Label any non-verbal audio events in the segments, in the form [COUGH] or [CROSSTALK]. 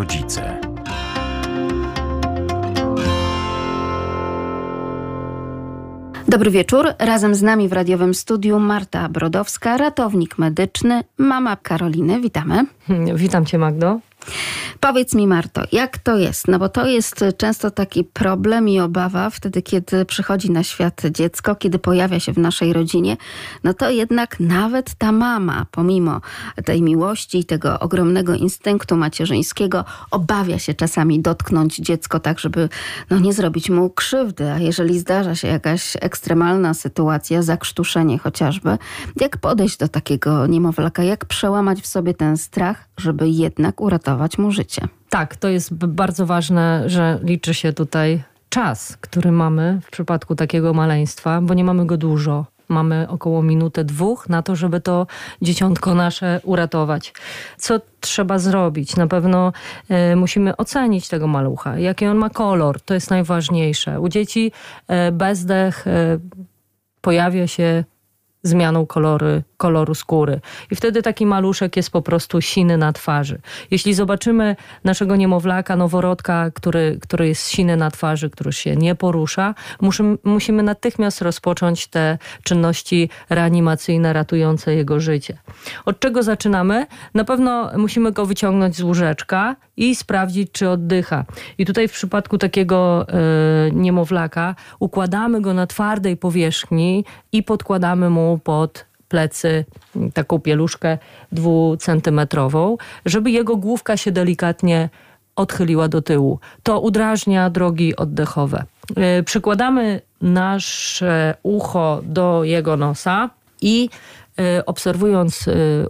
rodzice. Dobry wieczór. Razem z nami w radiowym studiu Marta Brodowska, ratownik medyczny, mama Karoliny. Witamy. Witam cię, Magdo. Powiedz mi, Marto, jak to jest? No bo to jest często taki problem i obawa wtedy, kiedy przychodzi na świat dziecko, kiedy pojawia się w naszej rodzinie. No to jednak nawet ta mama, pomimo tej miłości i tego ogromnego instynktu macierzyńskiego, obawia się czasami dotknąć dziecko tak, żeby no, nie zrobić mu krzywdy. A jeżeli zdarza się jakaś ekstremalna sytuacja, zakrztuszenie chociażby, jak podejść do takiego niemowlaka, jak przełamać w sobie ten strach, żeby jednak uratować mu życie? Tak, to jest bardzo ważne, że liczy się tutaj czas, który mamy w przypadku takiego maleństwa, bo nie mamy go dużo. Mamy około minutę, dwóch na to, żeby to dzieciątko nasze uratować. Co trzeba zrobić? Na pewno e, musimy ocenić tego malucha. Jaki on ma kolor, to jest najważniejsze. U dzieci e, bezdech e, pojawia się zmianą kolory, koloru skóry. I wtedy taki maluszek jest po prostu siny na twarzy. Jeśli zobaczymy naszego niemowlaka, noworodka, który, który jest siny na twarzy, który się nie porusza, musimy, musimy natychmiast rozpocząć te czynności reanimacyjne ratujące jego życie. Od czego zaczynamy? Na pewno musimy go wyciągnąć z łóżeczka i sprawdzić, czy oddycha. I tutaj w przypadku takiego y, niemowlaka układamy go na twardej powierzchni i podkładamy mu pod plecy taką pieluszkę dwucentymetrową, żeby jego główka się delikatnie odchyliła do tyłu. To udrażnia drogi oddechowe. Y, przykładamy nasze ucho do jego nosa i y, obserwując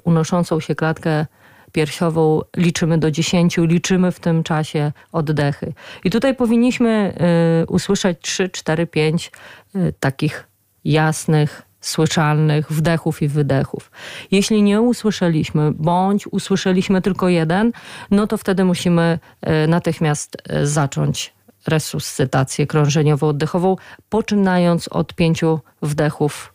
unoszącą się klatkę piersiową liczymy do 10, liczymy w tym czasie oddechy. I tutaj powinniśmy usłyszeć 3, 4, 5 y, takich jasnych, słyszalnych wdechów i wydechów. Jeśli nie usłyszeliśmy, bądź usłyszeliśmy tylko jeden, no to wtedy musimy y, natychmiast y, zacząć resuscytację krążeniowo-oddechową, poczynając od pięciu wdechów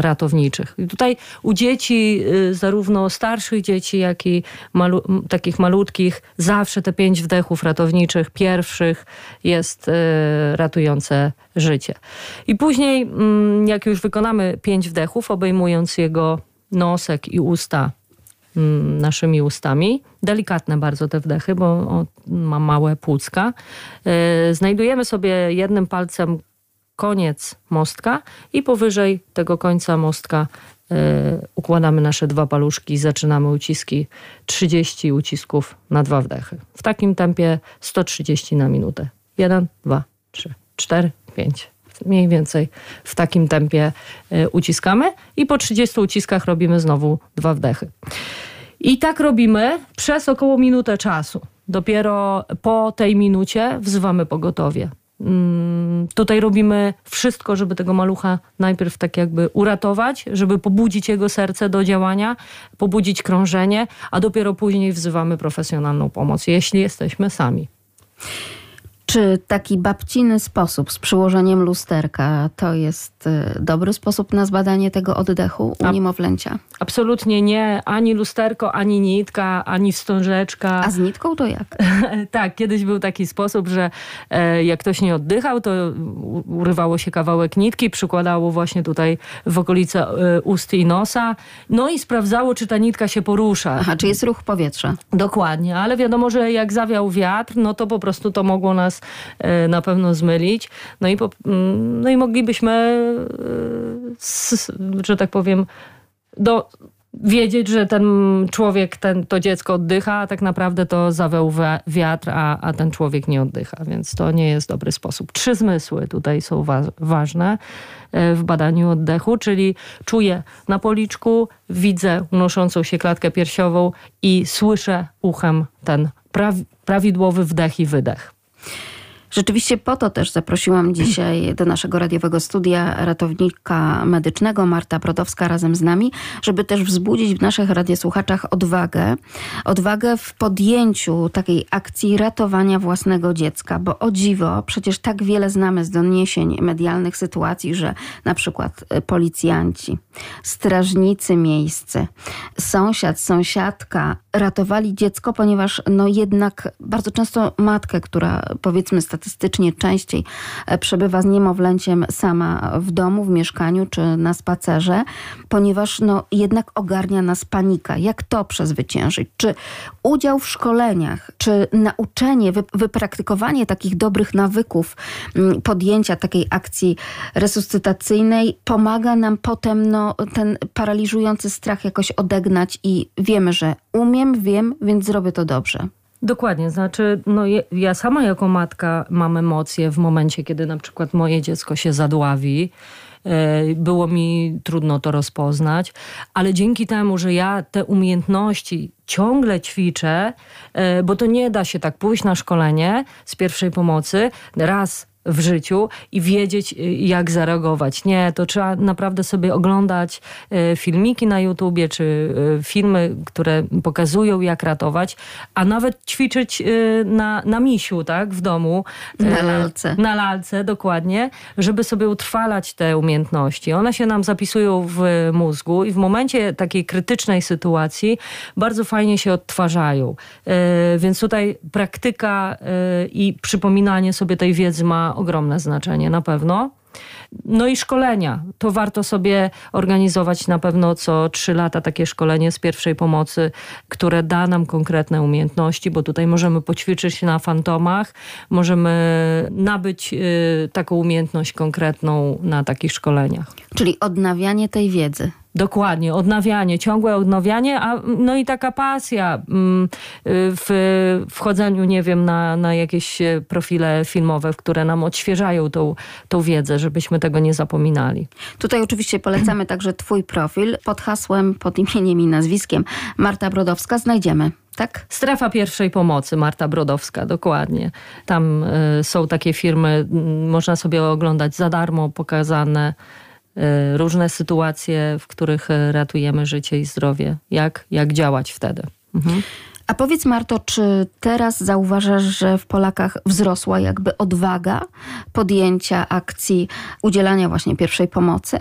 ratowniczych. I tutaj u dzieci, y, zarówno starszych dzieci, jak i malu takich malutkich, zawsze te pięć wdechów ratowniczych, pierwszych jest y, ratujące życie. I później, mm, jak już wykonamy pięć wdechów, obejmując jego nosek i usta mm, naszymi ustami. Delikatne bardzo te wdechy, bo ma małe płucka. Znajdujemy sobie jednym palcem koniec mostka i powyżej tego końca mostka y, układamy nasze dwa paluszki i zaczynamy uciski 30 ucisków na dwa wdechy. W takim tempie 130 na minutę. 1, 2, 3, 4, 5. Mniej więcej w takim tempie y, uciskamy i po 30 uciskach robimy znowu dwa wdechy. I tak robimy przez około minutę czasu. Dopiero po tej minucie wzywamy pogotowie. Mm, tutaj robimy wszystko, żeby tego malucha najpierw tak jakby uratować, żeby pobudzić jego serce do działania, pobudzić krążenie, a dopiero później wzywamy profesjonalną pomoc, jeśli jesteśmy sami. Czy taki babciny sposób z przyłożeniem lusterka to jest y, dobry sposób na zbadanie tego oddechu u niemowlęcia? Absolutnie nie. Ani lusterko, ani nitka, ani wstążeczka. A z nitką to jak? [LAUGHS] tak, kiedyś był taki sposób, że e, jak ktoś nie oddychał, to urywało się kawałek nitki, przykładało właśnie tutaj w okolice e, ust i nosa, no i sprawdzało, czy ta nitka się porusza. Aha, czy jest ruch powietrza. Dokładnie, ale wiadomo, że jak zawiał wiatr, no to po prostu to mogło nas E, na pewno zmylić. No i, po, mm, no i moglibyśmy, e, że tak powiem, do, wiedzieć, że ten człowiek, ten, to dziecko oddycha, a tak naprawdę to zaweł wiatr, a, a ten człowiek nie oddycha, więc to nie jest dobry sposób. Trzy zmysły tutaj są wa ważne e, w badaniu oddechu, czyli czuję na policzku, widzę unoszącą się klatkę piersiową i słyszę uchem ten prawidłowy wdech i wydech. Rzeczywiście po to też zaprosiłam dzisiaj do naszego radiowego studia ratownika medycznego Marta Brodowska razem z nami, żeby też wzbudzić w naszych radiosłuchaczach odwagę. Odwagę w podjęciu takiej akcji ratowania własnego dziecka, bo o dziwo, przecież tak wiele znamy z doniesień medialnych sytuacji, że na przykład policjanci, strażnicy miejscy, sąsiad, sąsiadka ratowali dziecko, ponieważ no jednak bardzo często matkę, która powiedzmy statystycznie częściej e, przebywa z niemowlęciem sama w domu, w mieszkaniu czy na spacerze, ponieważ no jednak ogarnia nas panika. Jak to przezwyciężyć? Czy udział w szkoleniach, czy nauczenie, wypraktykowanie takich dobrych nawyków, mm, podjęcia takiej akcji resuscytacyjnej pomaga nam potem no, ten paraliżujący strach jakoś odegnać i wiemy, że umiem, wiem, więc zrobię to dobrze. Dokładnie, znaczy no ja sama jako matka mam emocje w momencie, kiedy na przykład moje dziecko się zadławi. E, było mi trudno to rozpoznać, ale dzięki temu, że ja te umiejętności ciągle ćwiczę, e, bo to nie da się tak pójść na szkolenie z pierwszej pomocy, raz w życiu i wiedzieć, y, jak zareagować. Nie, to trzeba naprawdę sobie oglądać y, filmiki na YouTubie, czy y, filmy, które pokazują, jak ratować, a nawet ćwiczyć na, na misiu, tak, w domu. Na lalce. Na lalce, dokładnie, żeby sobie utrwalać te umiejętności. One się nam zapisują w mózgu i w momencie takiej krytycznej sytuacji bardzo fajnie się odtwarzają. Więc tutaj praktyka i przypominanie sobie tej wiedzy ma ogromne znaczenie na pewno. No i szkolenia. To warto sobie organizować na pewno co trzy lata takie szkolenie z pierwszej pomocy, które da nam konkretne umiejętności, bo tutaj możemy poćwiczyć na fantomach, możemy nabyć y, taką umiejętność konkretną na takich szkoleniach. Czyli odnawianie tej wiedzy. Dokładnie, odnawianie, ciągłe odnawianie, a no i taka pasja mm, w wchodzeniu, nie wiem, na, na jakieś e, profile filmowe, które nam odświeżają tą, tą wiedzę, żebyśmy tego nie zapominali. Tutaj oczywiście polecamy także Twój profil pod hasłem, pod imieniem i nazwiskiem Marta Brodowska. Znajdziemy tak? Strefa pierwszej pomocy, Marta Brodowska, dokładnie. Tam y, są takie firmy, y, można sobie oglądać za darmo, pokazane Y, różne sytuacje, w których y, ratujemy życie i zdrowie. Jak, jak działać wtedy? Mhm. A powiedz Marto, czy teraz zauważasz, że w Polakach wzrosła jakby odwaga podjęcia akcji udzielania właśnie pierwszej pomocy?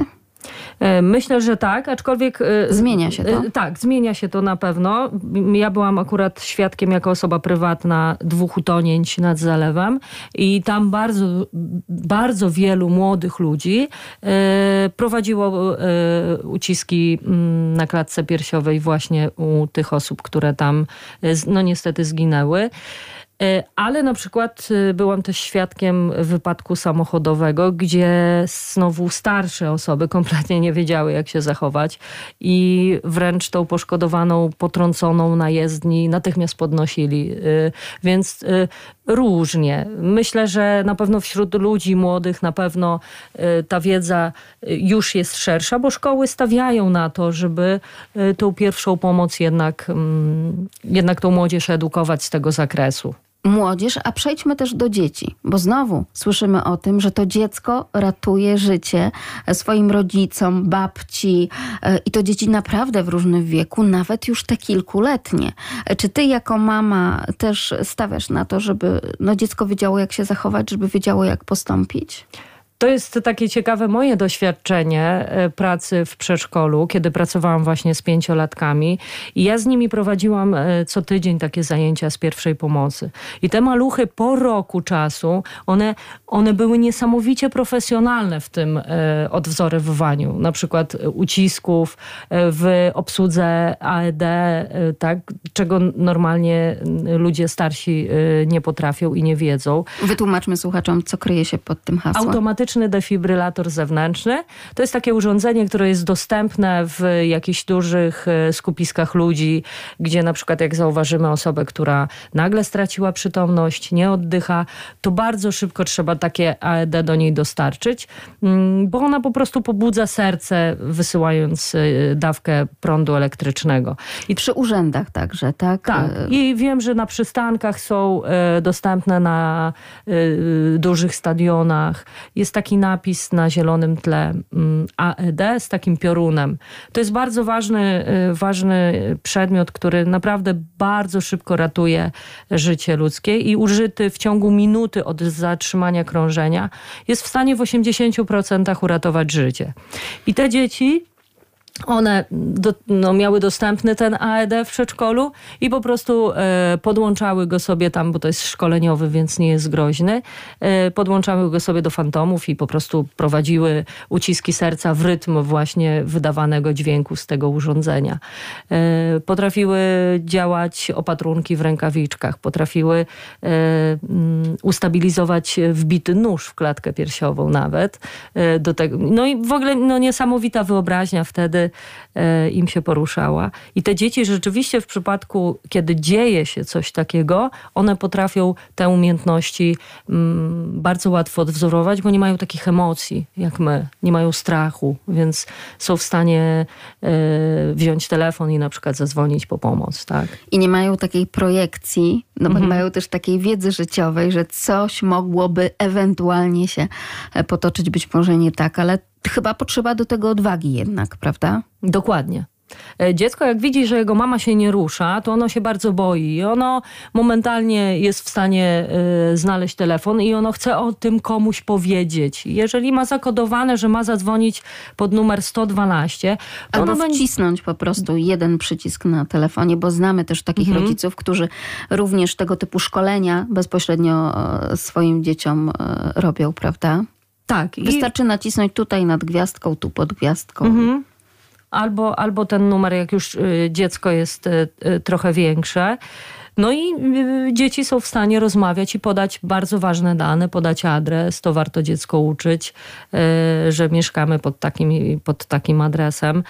E, myślę, że tak, aczkolwiek. E, zmienia się to? E, tak, zmienia się to na pewno. Ja byłam akurat świadkiem jako osoba prywatna dwóch utonięć nad zalewem i tam bardzo, bardzo wielu młodych ludzi prowadziło uciski na klatce piersiowej właśnie u tych osób, które tam no niestety zginęły. E, ale na przykład e, byłam też świadkiem wypadku samochodowego, gdzie znowu starsze osoby kompletnie nie wiedziały, jak się zachować i wręcz tą poszkodowaną, potrąconą na jezdni natychmiast podnosili. E, więc różnie. Myślę, że na pewno wśród ludzi młodych na pewno ta wiedza już jest szersza, bo szkoły stawiają na to, żeby tą pierwszą pomoc jednak, mm, jednak tą młodzież edukować z tego zakresu młodzież, a przejdźmy też do dzieci, bo znowu słyszymy o tym, że to dziecko ratuje życie swoim rodzicom, babci e, i to dzieci naprawdę w różnym wieku, nawet już te kilkuletnie. E, czy ty jako mama też stawiasz na to, żeby no, dziecko wiedziało, jak się zachować, żeby wiedziało, jak postąpić? To jest takie ciekawe moje doświadczenie e, pracy w przedszkolu, kiedy pracowałam właśnie z pięciolatkami i ja z nimi prowadziłam e, co tydzień takie zajęcia z pierwszej pomocy. I te maluchy po roku czasu, one, one były niesamowicie profesjonalne w tym e, odwzorowywaniu, na przykład ucisków, w obsłudze AED, tak, czego normalnie ludzie starsi nie potrafią i nie wiedzą. Wytłumaczmy słuchaczom, co kryje się pod tym hasłem. Automatyczny defibrylator zewnętrzny. To jest takie urządzenie, które jest dostępne w jakichś dużych e, skupiskach ludzi, gdzie na przykład jak zauważymy osobę, która nagle straciła przytomność, nie oddycha, to bardzo szybko trzeba takie AED do niej dostarczyć, mm, bo ona po prostu pobudza serce, wysyłając e, dawkę prądu elektrycznego. I przy urzędach także, tak? Tak. E, I wiem, że na przystankach są dostępne na dużych stadionach. Jest taki napis na zielonym tle mm, AED z takim piorunem. To jest bardzo ważny, y, ważny przedmiot, który naprawdę bardzo szybko ratuje życie ludzkie i użyty w ciągu minuty od zatrzymania krążenia jest w stanie w 80% uratować życie. I te dzieci one do, no, miały dostępny ten AED w przedszkolu i po prostu e, podłączały go sobie tam, bo to jest szkoleniowy, więc nie jest groźny. E, podłączały go sobie do fantomów i po prostu prowadziły uciski serca w rytm właśnie wydawanego dźwięku z tego urządzenia. E, potrafiły działać opatrunki w rękawiczkach, potrafiły e, mm, ustabilizować wbity nóż w klatkę piersiową nawet. E, do tego. No i w ogóle no, niesamowita wyobraźnia wtedy E, im się poruszała. I te dzieci rzeczywiście w przypadku, kiedy dzieje się coś takiego, one potrafią te umiejętności mm, bardzo łatwo odwzorować, bo nie mają takich emocji jak my, nie mają strachu, więc są w stanie e, wziąć telefon i na przykład zadzwonić po pomoc. Tak? I nie mają takiej projekcji, no bo mhm. mają też takiej wiedzy życiowej, że coś mogłoby ewentualnie się e, potoczyć, być może nie tak, ale chyba potrzeba do tego odwagi jednak, prawda? Dokładnie. E, dziecko, jak widzi, że jego mama się nie rusza, to ono się bardzo boi. I ono momentalnie jest w stanie y, znaleźć telefon i ono chce o tym komuś powiedzieć. Jeżeli ma zakodowane, że ma zadzwonić pod numer 112, to Albo ono wcisnąć po prostu jeden przycisk na telefonie, bo znamy też takich mhm. rodziców, którzy również tego typu szkolenia bezpośrednio e, swoim dzieciom robią, prawda? Tak. Wystarczy I... nacisnąć tutaj nad gwiazdką, tu pod gwiazdką. Mhm. Albo, albo ten numer, jak już y, dziecko jest y, y, trochę większe. No i dzieci są w stanie rozmawiać i podać bardzo ważne dane, podać adres. To warto dziecko uczyć, że mieszkamy pod takim, pod takim adresem,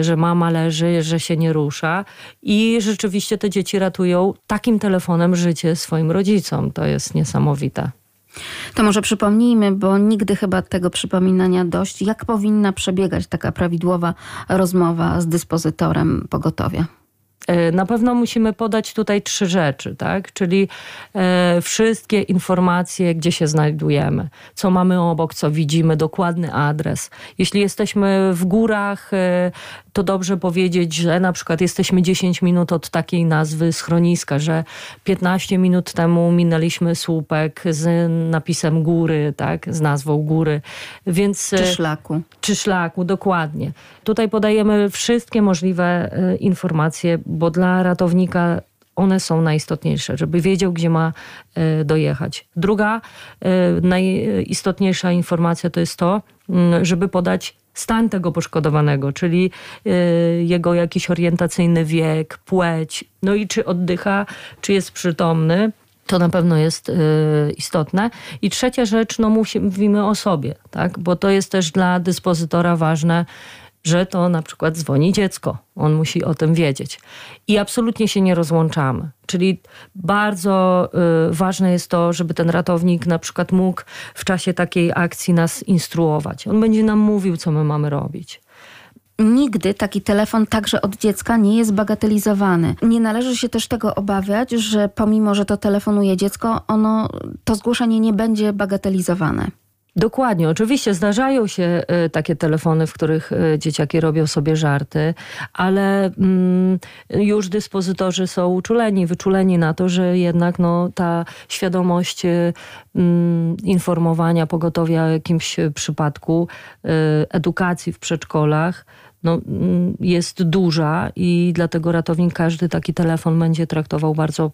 że mama leży, że się nie rusza. I rzeczywiście te dzieci ratują takim telefonem życie swoim rodzicom. To jest niesamowite. To może przypomnijmy, bo nigdy chyba tego przypominania dość, jak powinna przebiegać taka prawidłowa rozmowa z dyspozytorem pogotowia. E, na pewno musimy podać tutaj trzy rzeczy, tak? czyli e, wszystkie informacje, gdzie się znajdujemy, co mamy obok, co widzimy, dokładny adres. Jeśli jesteśmy w górach, e, to dobrze powiedzieć, że na przykład jesteśmy 10 minut od takiej nazwy schroniska, że 15 minut temu minęliśmy słupek z napisem góry, tak? z nazwą góry. Więc, czy szlaku. Czy szlaku, dokładnie. Tutaj podajemy wszystkie możliwe informacje, bo dla ratownika one są najistotniejsze, żeby wiedział, gdzie ma e, dojechać. Druga e, najistotniejsza informacja to jest to, żeby podać stan tego poszkodowanego, czyli e, jego jakiś orientacyjny wiek, płeć, no i czy oddycha, czy jest przytomny. To na pewno jest istotne. I trzecia rzecz, no mówimy o sobie, tak? bo to jest też dla dyspozytora ważne, że to na przykład dzwoni dziecko. On musi o tym wiedzieć. I absolutnie się nie rozłączamy. Czyli bardzo y, ważne jest to, żeby ten ratownik na przykład mógł w czasie takiej akcji nas instruować. On będzie nam mówił, co my mamy robić. Nigdy taki telefon także od dziecka nie jest bagatelizowany. Nie należy się też tego obawiać, że pomimo, że to telefonuje dziecko, ono, to zgłoszenie nie będzie bagatelizowane. Dokładnie, oczywiście zdarzają się y, takie telefony, w których y, dzieciaki robią sobie żarty, ale mm, już dyspozytorzy są uczuleni, wyczuleni na to, że jednak no, ta świadomość y, mm, informowania pogotowia o jakimś przypadku, edukacji w przedszkolach no, mm, jest duża i dlatego ratownik każdy taki telefon będzie traktował bardzo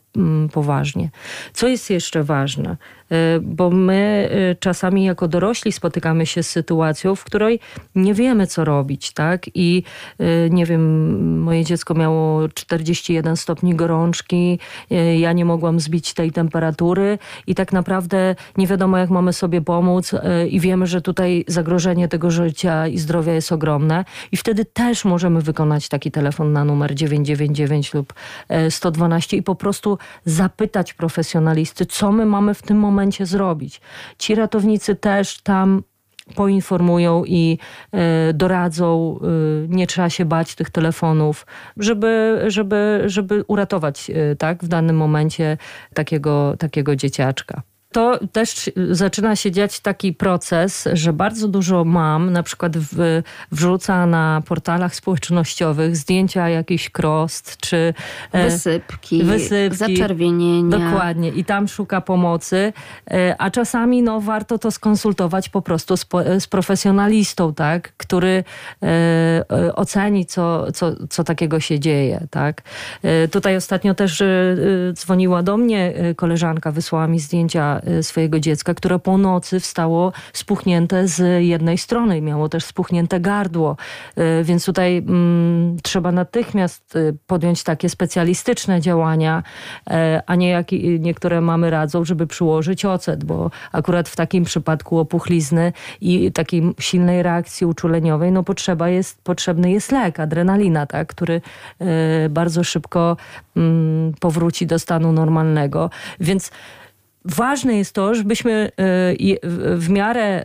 poważnie. Co jest jeszcze ważne? E, bo my e, czasami jako dorośli spotykamy się z sytuacją, w której nie wiemy, co robić, tak? I e, nie wiem, moje dziecko miało 41 stopni gorączki, ja nie mogłam zbić tej temperatury i tak naprawdę nie wiadomo, jak mamy sobie pomóc i wiemy, że tutaj zagrożenie tego życia i zdrowia jest ogromne i wtedy też możemy wykonać taki telefon na numer 999 lub 112 i po prostu zapytać profesjonalisty, co my mamy w tym momencie momencie zrobić. Ci ratownicy też tam poinformują i y, doradzą, y, nie trzeba się bać tych telefonów, żeby, żeby, żeby uratować y, tak, w danym momencie takiego, takiego dzieciaczka. To też zaczyna się dziać taki proces, że bardzo dużo mam na przykład w, wrzuca na portalach społecznościowych zdjęcia jakichś krost, czy wysypki, wysypki, zaczerwienienia. Dokładnie. I tam szuka pomocy, a czasami no, warto to skonsultować po prostu z, z profesjonalistą, tak, który oceni, co, co, co takiego się dzieje. Tak. Tutaj ostatnio też dzwoniła do mnie koleżanka, wysłała mi zdjęcia Y, swojego dziecka, które po nocy wstało spuchnięte z jednej strony i miało też spuchnięte gardło. Y, więc tutaj mm, trzeba natychmiast y, podjąć takie specjalistyczne działania, a nie jak niektóre mamy radzą, żeby przyłożyć ocet, bo akurat w takim przypadku opuchlizny i takiej silnej reakcji uczuleniowej, no potrzeba jest, potrzebny jest lek, adrenalina, tak, który bardzo szybko mm, powróci do stanu normalnego. Więc Ważne jest to, żebyśmy e, w miarę,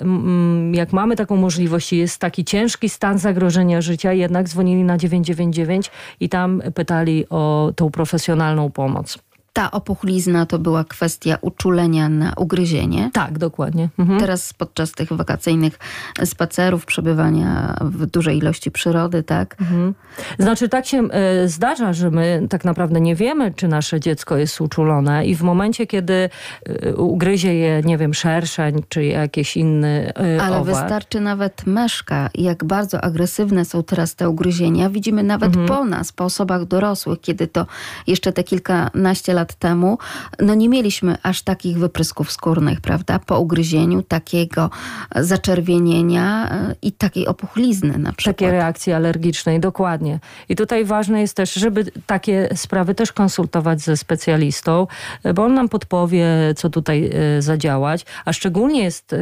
jak mamy taką możliwość, jest taki ciężki stan zagrożenia życia, jednak dzwonili na 999 i tam pytali o tą profesjonalną pomoc ta opuchlizna to była kwestia uczulenia na ugryzienie. Tak, dokładnie. Mhm. Teraz podczas tych wakacyjnych spacerów, przebywania w dużej ilości przyrody, tak? Mhm. Znaczy tak się y, zdarza, że my tak naprawdę nie wiemy, czy nasze dziecko jest uczulone i w momencie, kiedy y, ugryzie je, nie wiem, szerszeń, czy jakiś inny y, Ale owad. wystarczy nawet meszka. Jak bardzo agresywne są teraz te ugryzienia. Widzimy nawet mhm. po nas, po osobach dorosłych, kiedy to jeszcze te kilkanaście lat lat temu, no nie mieliśmy aż takich wyprysków skórnych, prawda? Po ugryzieniu takiego zaczerwienienia e, i takiej opuchlizny na przykład. Takie reakcje alergicznej, dokładnie. I tutaj ważne jest też, żeby takie sprawy też konsultować ze specjalistą, e, bo on nam podpowie, co tutaj e, zadziałać, a szczególnie jest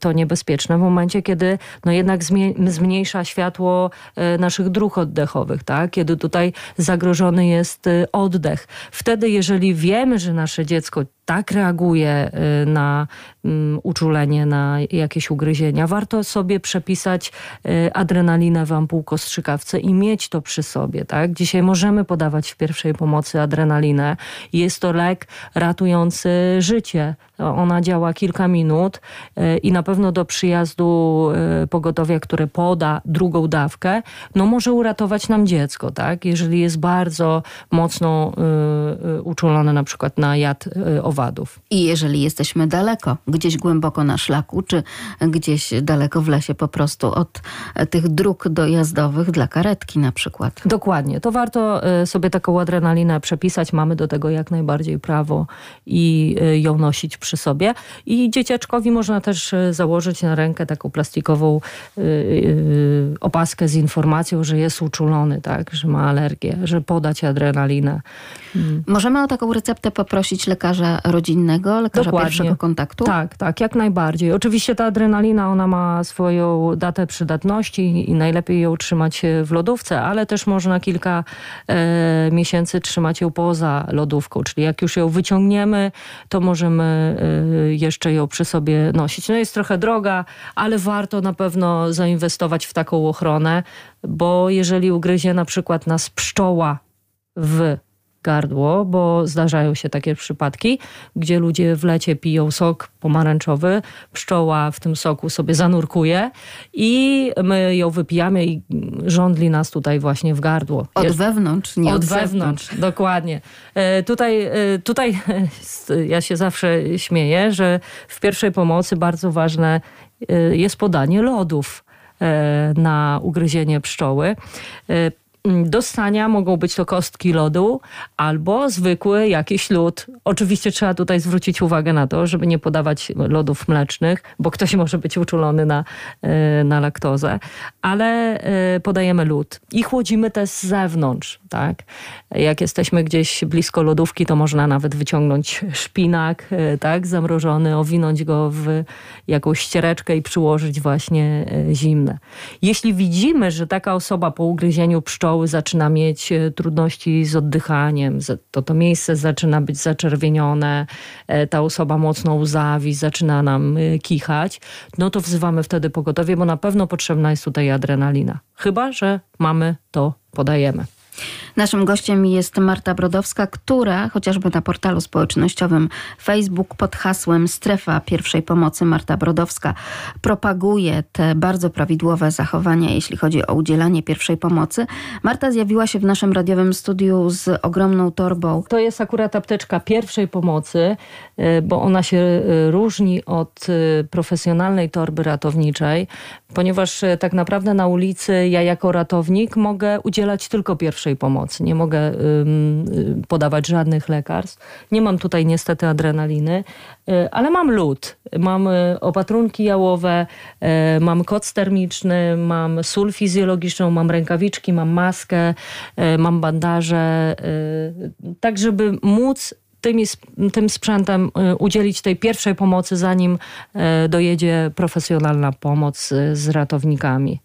to niebezpieczne w momencie, kiedy no jednak zmniejsza światło naszych dróg oddechowych, tak? Kiedy tutaj zagrożony jest oddech. Wtedy, jeżeli jeżeli wiemy, że nasze dziecko tak reaguje y, na mm, uczulenie, na jakieś ugryzienia, warto sobie przepisać y, adrenalinę w ampułkostrzykawce i mieć to przy sobie. Tak? Dzisiaj możemy podawać w pierwszej pomocy adrenalinę. Jest to lek ratujący życie. Ona działa kilka minut y, i na pewno do przyjazdu pogotowia, które poda drugą dawkę, no może uratować nam dziecko, tak? Jeżeli jest bardzo mocno uczulone na przykład na jad owocowy owadów. I jeżeli jesteśmy daleko, gdzieś głęboko na szlaku, czy gdzieś daleko w lesie po prostu od tych dróg dojazdowych dla karetki na przykład. Dokładnie. To warto e, sobie taką adrenalinę przepisać. Mamy do tego jak najbardziej prawo i e, ją nosić przy sobie. I dzieciaczkowi można też e, założyć na rękę taką plastikową opaskę z informacją, że jest uczulony, tak, że ma alergię, że podać adrenalinę. Hmm. Możemy o taką receptę poprosić lekarza rodzinnego, lekarza Dokładnie. pierwszego kontaktu? Tak, tak, jak najbardziej. Oczywiście ta adrenalina, ona ma swoją datę przydatności i najlepiej ją trzymać w lodówce, ale też można kilka e, miesięcy trzymać ją poza lodówką, czyli jak już ją wyciągniemy, to możemy e, jeszcze ją przy sobie nosić. No jest trochę droga, ale warto na pewno zainwestować w taką ochronę, bo jeżeli ugryzie na przykład nas pszczoła w gardło, bo zdarzają się takie przypadki, gdzie ludzie w lecie piją sok pomarańczowy, pszczoła w tym soku sobie zanurkuje i my ją wypijamy i żądli nas tutaj właśnie w gardło. Od Jest, wewnątrz, nie od, od wewnątrz. Dokładnie. E, tutaj, e, tutaj [LAUGHS] ja się zawsze śmieję, że w pierwszej pomocy bardzo ważne e, jest podanie lodów na ugryzienie pszczoły. Mm, do stania mogą być to kostki lodu albo zwykły jakiś lód. Oczywiście trzeba tutaj zwrócić uwagę na to, żeby nie podawać lodów mlecznych, bo ktoś może być uczulony na, e, na laktozę, ale e, podajemy lód i chłodzimy też z zewnątrz. Tak? Jak jesteśmy gdzieś blisko lodówki, to można nawet wyciągnąć szpinak e, tak, zamrożony, owinąć go w jakąś ściereczkę i przyłożyć właśnie zimne. Jeśli widzimy, że taka osoba po ugryzieniu pszczoły pszczoły zaczyna mieć e, trudności z oddychaniem, to to miejsce zaczyna być zaczerwienione, e, ta osoba mocno łzawi, zaczyna nam e, kichać, no to wzywamy wtedy pogotowie, bo na pewno potrzebna jest tutaj adrenalina. Chyba, że mamy, to podajemy. Naszym gościem jest Marta Brodowska, która chociażby na portalu społecznościowym Facebook pod hasłem Strefa Pierwszej Pomocy Marta Brodowska propaguje te bardzo prawidłowe zachowania, jeśli chodzi o udzielanie pierwszej pomocy. Marta zjawiła się w naszym radiowym studiu z ogromną torbą. To jest akurat apteczka pierwszej pomocy, y, bo ona się y, różni od y, profesjonalnej torby ratowniczej, ponieważ tak naprawdę na ulicy ja jako ratownik mogę udzielać tylko pierwszej pomocy. Nie mogę podawać żadnych lekarstw. Nie mam tutaj niestety adrenaliny, ale mam lód. Mam opatrunki jałowe, mam koc termiczny, mam sól fizjologiczną, mam rękawiczki, mam maskę, mam bandaże, tak żeby móc tymi, tym sprzętem y, udzielić tej pierwszej pomocy, zanim y, dojedzie profesjonalna pomoc y, z ratownikami.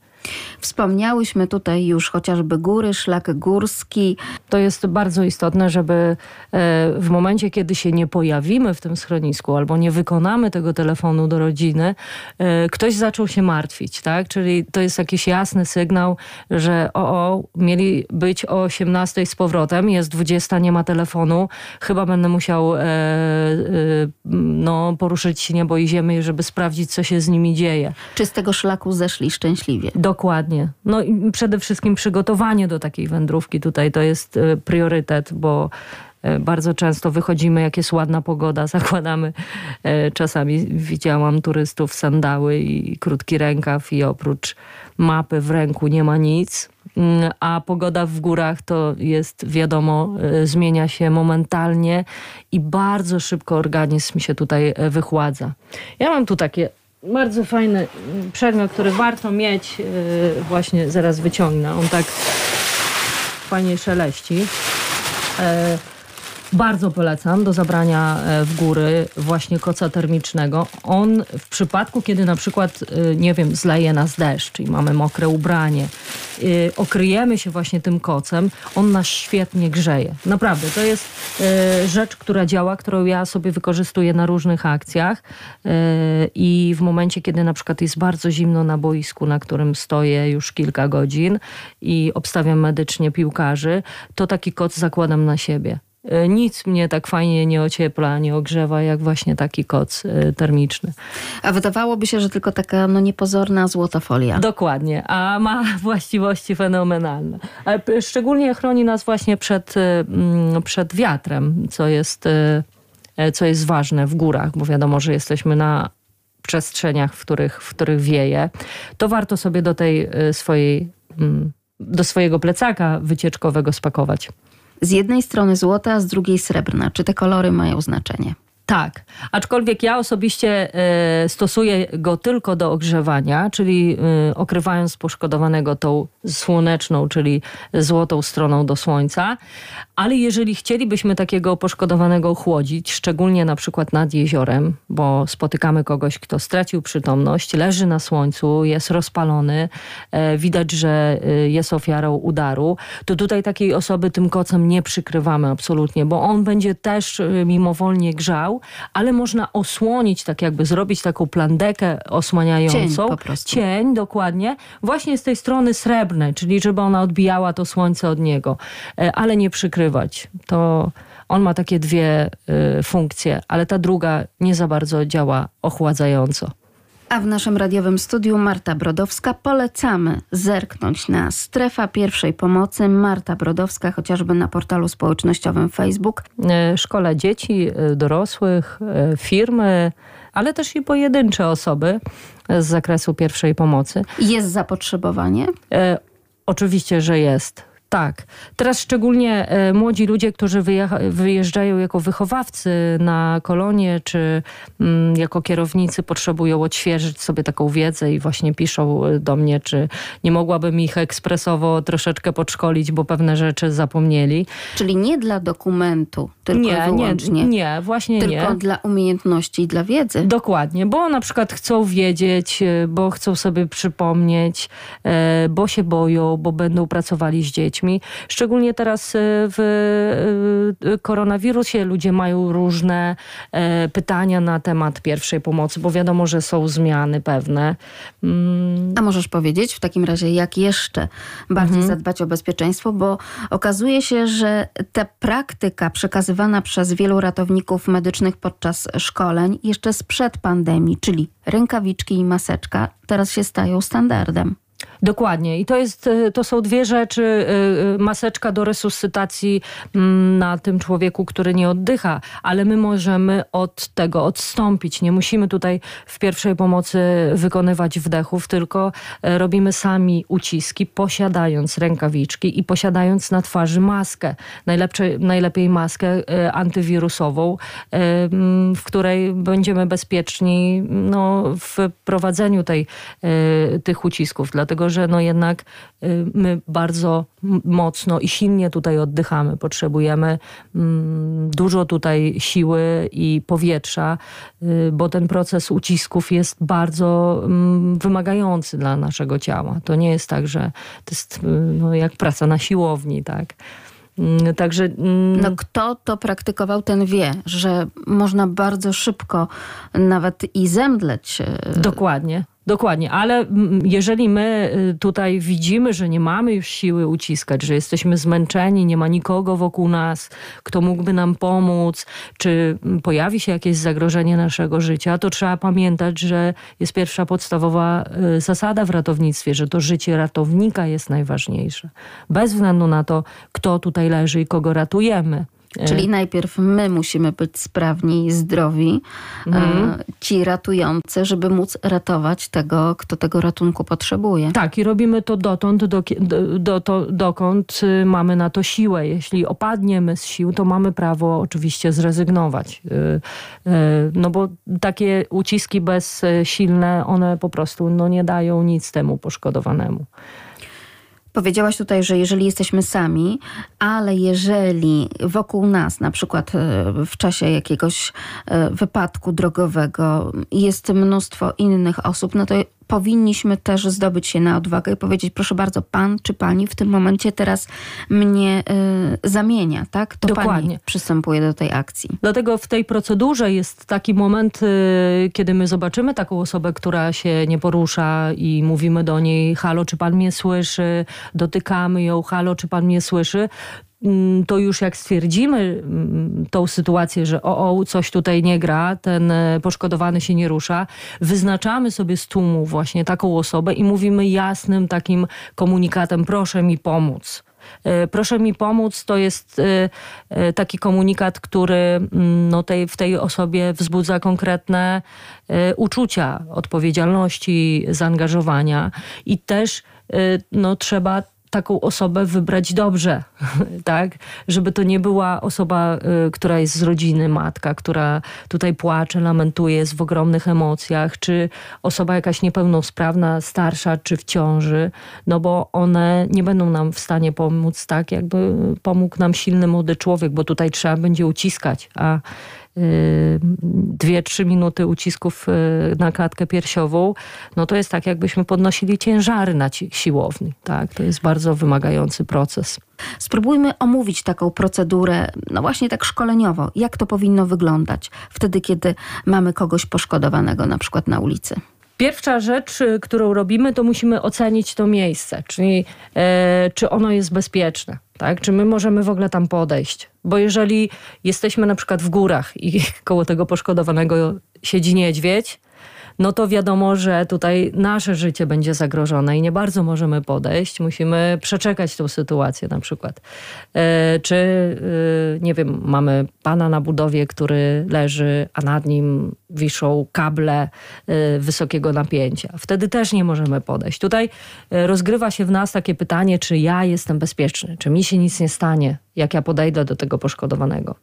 Wspomniałyśmy tutaj już chociażby góry, szlak górski. To jest bardzo istotne, żeby e, w momencie, kiedy się nie pojawimy w tym schronisku albo nie wykonamy tego telefonu do rodziny, e, ktoś zaczął się martwić, tak? Czyli to jest jakiś jasny sygnał, że o, o mieli być o 18 z powrotem, jest 20, nie ma telefonu, chyba będę musiał e, no, poruszyć się niebo i ziemię, żeby sprawdzić, co się z nimi dzieje. Czy z tego szlaku zeszli szczęśliwie? Dokładnie. No i przede wszystkim przygotowanie do takiej wędrówki tutaj to jest e, priorytet, bo e, bardzo często wychodzimy, jak jest ładna pogoda, [LAUGHS] zakładamy. E, czasami widziałam turystów sandały i krótki rękaw i oprócz mapy w ręku nie ma nic. Mm, a pogoda w górach to jest, wiadomo, zmienia się momentalnie i bardzo szybko organizm się tutaj wychładza. Ja mam tu takie bardzo fajny przedmiot, który warto mieć. Y, właśnie zaraz wyciągnę. On tak fajnie szeleści. Bardzo polecam do zabrania e, w góry właśnie koca termicznego. On w przypadku, kiedy na przykład, e, nie wiem, zleje nas deszcz i mamy mokre ubranie, e, okryjemy się właśnie tym kocem, on nas świetnie grzeje. Naprawdę, to jest rzecz, która działa, którą ja sobie wykorzystuję na różnych akcjach i w momencie, kiedy na przykład jest bardzo zimno na boisku, na którym stoję już kilka godzin i obstawiam medycznie piłkarzy, to taki koc zakładam na siebie. E, nic mnie tak fajnie nie ociepla, nie ogrzewa, jak właśnie taki koc e, termiczny. A wydawałoby się, że tylko taka no, niepozorna złotofolia. Dokładnie, a ma [LAUGHS] właściwości fenomenalne. Ale szczególnie chroni nas właśnie przed, e, mm, przed wiatrem, co jest, co jest ważne w górach, bo wiadomo, że jesteśmy na przestrzeniach, w których, w których wieje. To warto sobie do tej swojej, mm, do swojego plecaka wycieczkowego spakować z jednej strony złota, z drugiej srebrna. Czy te kolory mają znaczenie? Tak, aczkolwiek ja osobiście e, stosuję go tylko do ogrzewania, czyli e, okrywając poszkodowanego tą słoneczną, czyli złotą stroną do słońca. Ale jeżeli chcielibyśmy takiego poszkodowanego ochłodzić, szczególnie na przykład nad jeziorem, bo spotykamy kogoś, kto stracił przytomność, leży na słońcu, jest rozpalony, e, widać, że jest ofiarą udaru, to tutaj takiej osoby tym kocem nie przykrywamy absolutnie, bo on będzie też mimowolnie grzał ale można osłonić, tak jakby zrobić taką plandekę osłaniającą. Cień po prostu. Cień, dokładnie. Właśnie z tej strony srebrnej, czyli żeby ona odbijała to słońce od niego, e, ale nie przykrywać. To on ma takie dwie y, funkcje, ale ta druga nie za bardzo działa ochładzająco. A w naszym radiowym studiu Marta Brodowska polecamy zerknąć na strefa pierwszej pomocy. Marta Brodowska chociażby na portalu społecznościowym Facebook. E, szkole dzieci, e, dorosłych, e, firmy, ale też i pojedyncze osoby z zakresu pierwszej pomocy. Jest zapotrzebowanie? E, oczywiście, że jest. Tak. Teraz szczególnie e, młodzi ludzie, którzy wyjeżdżają jako wychowawcy na kolonie, czy mm, jako kierownicy potrzebują odświeżyć sobie taką wiedzę i właśnie piszą e, do mnie, czy nie mogłabym ich ekspresowo troszeczkę podszkolić, bo pewne rzeczy zapomnieli. Czyli nie dla dokumentu, tylko nie, wyłącznie. Nie, nie, właśnie tylko nie. Tylko dla umiejętności i dla wiedzy. Dokładnie, bo na przykład chcą wiedzieć, e, bo chcą sobie przypomnieć, bo się boją, bo będą pracowali z dziećmi dziećmi. Szczególnie teraz w koronawirusie ludzie mają różne pytania na temat pierwszej pomocy, bo wiadomo, że są zmiany pewne. Mm. A możesz powiedzieć w takim razie, jak jeszcze bardziej mhm. zadbać o bezpieczeństwo, bo okazuje się, że ta praktyka przekazywana przez wielu ratowników medycznych podczas szkoleń jeszcze sprzed pandemii, czyli rękawiczki i maseczka, teraz się stają standardem. Dokładnie. I to, jest, y, to są dwie rzeczy. Y, y, maseczka do resuscytacji mm, na tym człowieku, który nie oddycha, ale my możemy od tego odstąpić. Nie musimy tutaj w pierwszej pomocy wykonywać wdechów, tylko robimy sami uciski, posiadając rękawiczki i posiadając na twarzy maskę. Najlepsze, najlepiej maskę antywirusową, mm, w której będziemy bezpieczni no, w prowadzeniu tej, tych ucisków. Dlatego, że no jednak y, my bardzo mocno i silnie tutaj oddychamy. Potrzebujemy mm, dużo tutaj siły i powietrza, y, bo ten proces ucisków jest bardzo mm, wymagający dla naszego ciała. To nie jest tak, że to jest y, no, jak praca na siłowni, tak. Mm, także. No, kto to praktykował, ten wie, że można bardzo szybko nawet i zemdleć. Dokładnie. Dokładnie, ale jeżeli my y, tutaj widzimy, że nie mamy już siły uciskać, że jesteśmy zmęczeni, nie ma nikogo wokół nas, kto mógłby nam pomóc, czy pojawi się jakieś zagrożenie naszego życia, to trzeba pamiętać, że jest pierwsza podstawowa y, zasada w ratownictwie, że to życie ratownika jest najważniejsze. Bez względu na to, kto tutaj leży i kogo ratujemy. Czyli najpierw my musimy być sprawni i zdrowi, mhm. ci ratujący, żeby móc ratować tego, kto tego ratunku potrzebuje. Tak, i robimy to dotąd, do, do, do, dokąd y, mamy na to siłę. Jeśli opadniemy z sił, to mamy prawo oczywiście zrezygnować. Y, y, no bo takie uciski bezsilne, one po prostu no, nie dają nic temu poszkodowanemu. Powiedziałaś tutaj, że jeżeli jesteśmy sami, ale jeżeli wokół nas, na przykład e, w czasie jakiegoś e, wypadku drogowego, jest mnóstwo innych osób, no to powinniśmy też zdobyć się na odwagę i powiedzieć, proszę bardzo, pan czy pani w tym momencie teraz mnie y, zamienia, tak? To Dokładnie. pani przystępuje do tej akcji. Dlatego w tej procedurze jest taki moment, y, kiedy my zobaczymy taką osobę, która się nie porusza i mówimy do niej, halo, czy pan mnie słyszy? Dotykamy ją, halo, czy pan mnie słyszy? Mm, to już jak stwierdzimy mm, tą sytuację, że o, o, coś tutaj nie gra, ten e, poszkodowany się nie rusza, wyznaczamy sobie z tłumu właśnie taką osobę i mówimy jasnym takim komunikatem, proszę mi pomóc. E, proszę mi pomóc, to jest e, taki komunikat, który mm, no tej, w tej osobie wzbudza konkretne uczucia odpowiedzialności, zaangażowania i też no, trzeba taką osobę wybrać dobrze, [LAUGHS] tak? Żeby to nie była osoba, y, która jest z rodziny, matka, która tutaj płacze, lamentuje, jest w ogromnych emocjach, czy osoba jakaś niepełnosprawna, starsza, czy w ciąży, no bo one nie będą nam w stanie pomóc tak, jakby pomógł nam silny młody człowiek, bo tutaj trzeba będzie uciskać, a dwie, trzy minuty ucisków y, na klatkę piersiową, no to jest tak, jakbyśmy podnosili ciężary na siłowni. Tak? To jest bardzo wymagający proces. Spróbujmy omówić taką procedurę, no właśnie tak szkoleniowo. Jak to powinno wyglądać wtedy, kiedy mamy kogoś poszkodowanego na przykład na ulicy? Pierwsza rzecz, y, którą robimy, to musimy ocenić to miejsce, czyli e, czy ono jest bezpieczne, tak? Czy my możemy w ogóle tam podejść? Bo jeżeli jesteśmy na przykład w górach i [LAUGHS] koło tego poszkodowanego siedzi niedźwiedź, no to wiadomo, że tutaj nasze życie będzie zagrożone i nie bardzo możemy podejść. Musimy przeczekać tą sytuację na przykład. E, czy, e, nie wiem, mamy pana na budowie, który leży, a nad nim wiszą kable e, wysokiego napięcia. Wtedy też nie możemy podejść. Tutaj rozgrywa się w nas takie pytanie, czy ja jestem bezpieczny, czy mi się nic nie stanie, jak ja podejdę do tego poszkodowanego.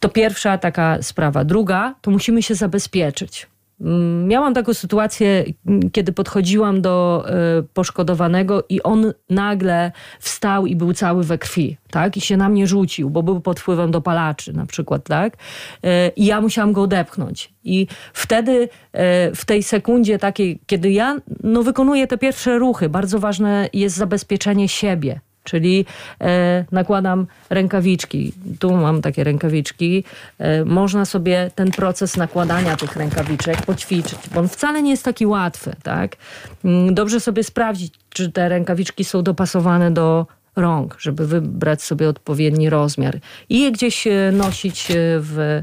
To pierwsza taka sprawa. Druga, to musimy się zabezpieczyć. Mm, miałam taką sytuację, kiedy podchodziłam do e, poszkodowanego i on nagle wstał i był cały we krwi, tak? I się na mnie rzucił, bo był pod wpływem dopalaczy na przykład, tak? E, I ja musiałam go odepchnąć. I wtedy e, w tej sekundzie takiej, kiedy ja no, wykonuję te pierwsze ruchy, bardzo ważne jest zabezpieczenie siebie, Czyli e, nakładam rękawiczki. Tu mam takie rękawiczki. E, można sobie ten proces nakładania tych rękawiczek poćwiczyć, bo on wcale nie jest taki łatwy. Tak? Mm, dobrze sobie sprawdzić, czy te rękawiczki są dopasowane do rąk, żeby wybrać sobie odpowiedni rozmiar i je gdzieś e, nosić w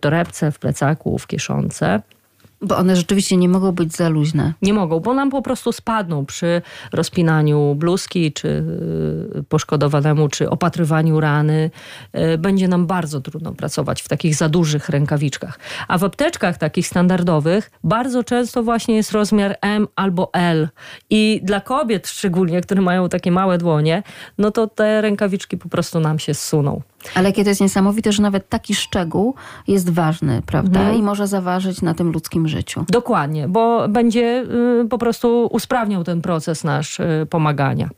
torebce, w plecaku, w kieszonce. Bo one rzeczywiście nie mogą być za luźne. Nie mogą, bo nam po prostu spadną przy rozpinaniu bluzki, czy y, poszkodowanemu, czy opatrywaniu rany. Y, będzie nam bardzo trudno pracować w takich za dużych rękawiczkach. A w apteczkach takich standardowych bardzo często właśnie jest rozmiar M albo L. I dla kobiet szczególnie, które mają takie małe dłonie, no to te rękawiczki po prostu nam się zsuną. Ale kiedy to jest niesamowite, że nawet taki szczegół jest ważny, prawda? Mhm. I może zaważyć na tym ludzkim życiu. Dokładnie, bo będzie y, po prostu usprawniał ten proces nasz y, pomagania.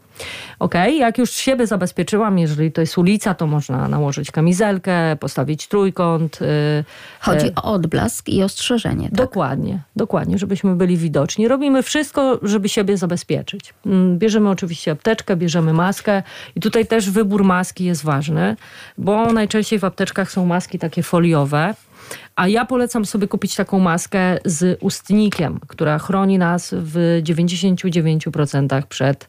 Ok, jak już siebie zabezpieczyłam, jeżeli to jest ulica, to można nałożyć kamizelkę, postawić trójkąt. Y, Chodzi e, o odblask i ostrzeżenie. Tak? Dokładnie, dokładnie, żebyśmy byli widoczni. Robimy wszystko, żeby siebie zabezpieczyć. Mm, bierzemy oczywiście apteczkę, bierzemy maskę i tutaj też wybór maski jest ważny, bo najczęściej w apteczkach są maski takie foliowe. A ja polecam sobie kupić taką maskę z ustnikiem, która chroni nas w 99% przed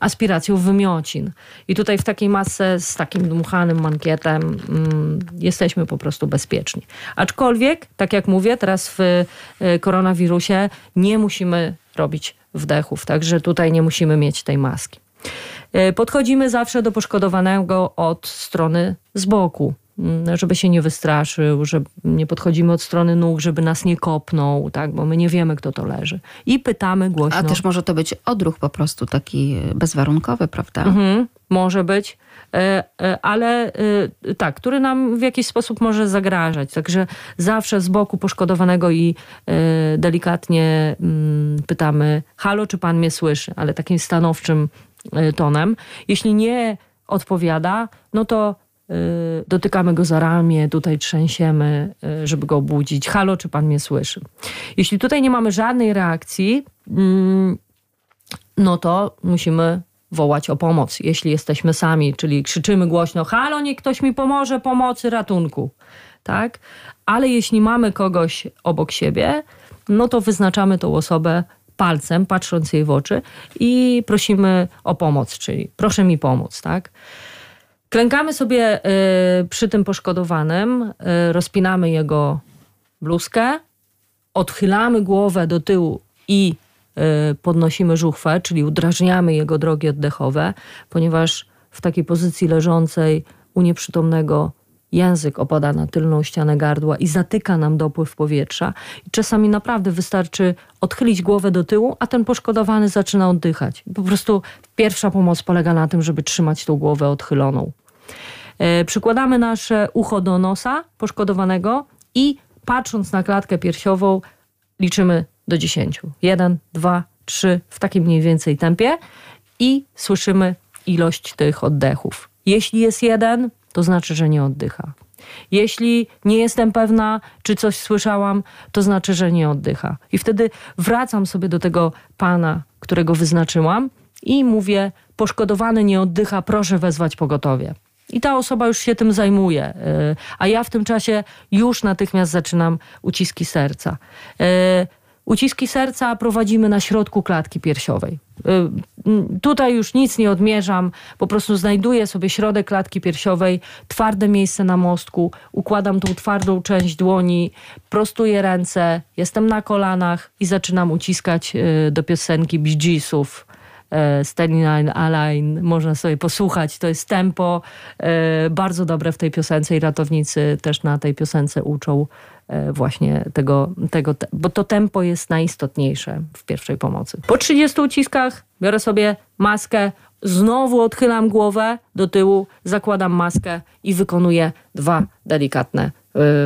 aspiracją wymiocin. I tutaj w takiej masce z takim dmuchanym mankietem mm, jesteśmy po prostu bezpieczni. Aczkolwiek, tak jak mówię, teraz w e, koronawirusie nie musimy robić wdechów, także tutaj nie musimy mieć tej maski. E, podchodzimy zawsze do poszkodowanego od strony z boku. Mm, żeby się nie wystraszył, że nie podchodzimy od strony nóg, żeby nas nie kopnął, tak? bo my nie wiemy, kto to leży. I pytamy głośno. A też może to być odruch po prostu taki bezwarunkowy, prawda? Mhm, może być. E, e, ale e, tak, który nam w jakiś sposób może zagrażać. Także zawsze z boku poszkodowanego i delikatnie mm, pytamy: Halo, czy pan mnie słyszy? Ale takim stanowczym tonem. Jeśli nie odpowiada, no to dotykamy go za ramię, tutaj trzęsiemy, y, żeby go obudzić. Halo, czy pan mnie słyszy? Jeśli tutaj nie mamy żadnej reakcji, mm, no to musimy wołać o pomoc, jeśli jesteśmy sami, czyli krzyczymy głośno: Halo, niech ktoś mi pomoże, pomocy, ratunku. Tak? Ale jeśli mamy kogoś obok siebie, no to wyznaczamy tą osobę palcem, patrząc jej w oczy i prosimy o pomoc, czyli proszę mi pomóc, tak? Klękamy sobie y, przy tym poszkodowanym, y, rozpinamy jego bluzkę, odchylamy głowę do tyłu i y, podnosimy żuchwę, czyli udrażniamy jego drogi oddechowe, ponieważ w takiej pozycji leżącej u nieprzytomnego język opada na tylną ścianę gardła i zatyka nam dopływ powietrza. I czasami naprawdę wystarczy odchylić głowę do tyłu, a ten poszkodowany zaczyna oddychać. Po prostu pierwsza pomoc polega na tym, żeby trzymać tą głowę odchyloną. E, przykładamy nasze ucho do nosa poszkodowanego i patrząc na klatkę piersiową liczymy do 10. 1, 2, 3 w takim mniej więcej tempie i słyszymy ilość tych oddechów. Jeśli jest jeden, to znaczy, że nie oddycha. Jeśli nie jestem pewna, czy coś słyszałam, to znaczy, że nie oddycha. I wtedy wracam sobie do tego pana, którego wyznaczyłam i mówię: Poszkodowany nie oddycha, proszę wezwać pogotowie. I ta osoba już się tym zajmuje. Y, a ja w tym czasie już natychmiast zaczynam uciski serca. Y, uciski serca prowadzimy na środku klatki piersiowej. Y, tutaj już nic nie odmierzam, po prostu znajduję sobie środek klatki piersiowej, twarde miejsce na mostku, układam tą twardą część dłoni, prostuję ręce, jestem na kolanach i zaczynam uciskać do piosenki Bee Geesów E, Standing Line Align, można sobie posłuchać. To jest tempo bardzo dobre w tej piosence i ratownicy też na tej piosence uczą właśnie tego, tego, bo to tempo jest najistotniejsze w pierwszej pomocy. Po 30 uciskach biorę sobie maskę, znowu odchylam głowę do tyłu, zakładam maskę i wykonuję dwa delikatne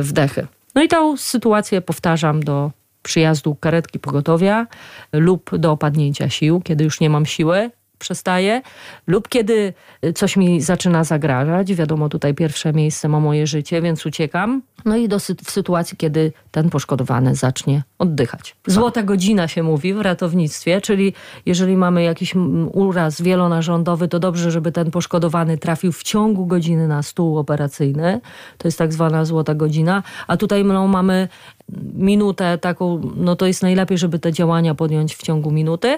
wdechy. No i tą sytuację powtarzam do przyjazdu karetki pogotowia lub do opadnięcia sił, kiedy już nie mam siły. Przestaje, lub kiedy coś mi zaczyna zagrażać. Wiadomo, tutaj pierwsze miejsce ma moje życie, więc uciekam. No i do, w sytuacji, kiedy ten poszkodowany zacznie oddychać. Złota godzina się mówi w ratownictwie, czyli jeżeli mamy jakiś uraz wielonarządowy, to dobrze, żeby ten poszkodowany trafił w ciągu godziny na stół operacyjny. To jest tak zwana złota godzina. A tutaj no, mamy minutę taką, no to jest najlepiej, żeby te działania podjąć w ciągu minuty,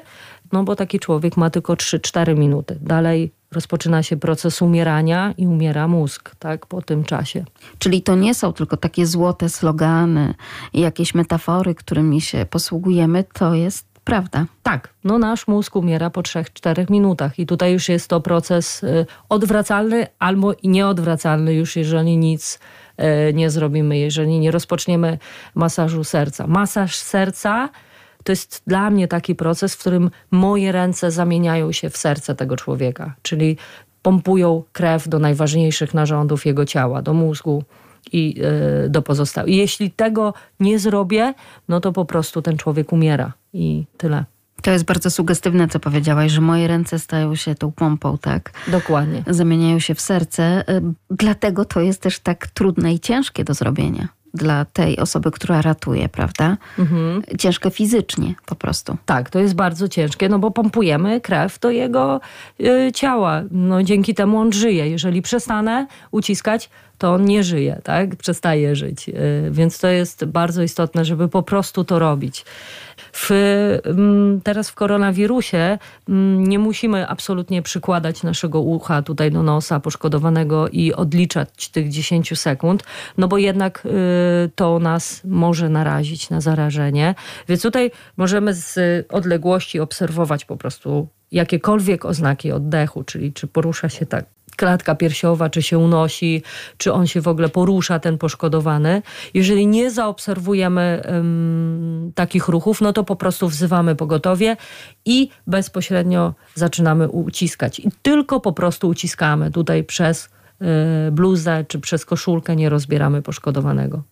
no bo taki człowiek ma tylko 3-4 minuty. Dalej rozpoczyna się proces umierania i umiera mózg, tak, po tym czasie. Czyli to nie są tylko takie złote slogany i jakieś metafory, którymi się posługujemy, to jest prawda. Tak, no nasz mózg umiera po 3-4 minutach i tutaj już jest to proces y, odwracalny albo nieodwracalny już, jeżeli nic y, nie zrobimy, jeżeli nie rozpoczniemy masażu serca. Masaż serca to jest dla mnie taki proces, w którym moje ręce zamieniają się w serce tego człowieka, czyli pompują krew do najważniejszych narządów jego ciała, do mózgu i yy, do pozostałych. Jeśli tego nie zrobię, no to po prostu ten człowiek umiera i tyle. To jest bardzo sugestywne, co powiedziałaś, że moje ręce stają się tą pompą, tak? Dokładnie. Zamieniają się w serce. Y, dlatego to jest też tak trudne i ciężkie do zrobienia dla tej osoby, która ratuje, prawda? Mhm. Ciężkie fizycznie po prostu. Tak, to jest bardzo ciężkie, no bo pompujemy krew do jego y, ciała. No dzięki temu on żyje. Jeżeli przestanę uciskać, to on nie żyje, tak? Przestaje żyć. Y, więc to jest bardzo istotne, żeby po prostu to robić. W, mm, teraz w koronawirusie mm, nie musimy absolutnie przykładać naszego ucha tutaj do nosa poszkodowanego i odliczać tych 10 sekund, no bo jednak y, to nas może narazić na zarażenie. Więc tutaj możemy z odległości obserwować po prostu jakiekolwiek oznaki oddechu, czyli czy porusza się tak klatka piersiowa, czy się unosi, czy on się w ogóle porusza, ten poszkodowany. Jeżeli nie zaobserwujemy um, takich ruchów, no to po prostu wzywamy pogotowie i bezpośrednio zaczynamy uciskać. I tylko po prostu uciskamy tutaj przez y, bluzę czy przez koszulkę, nie rozbieramy poszkodowanego.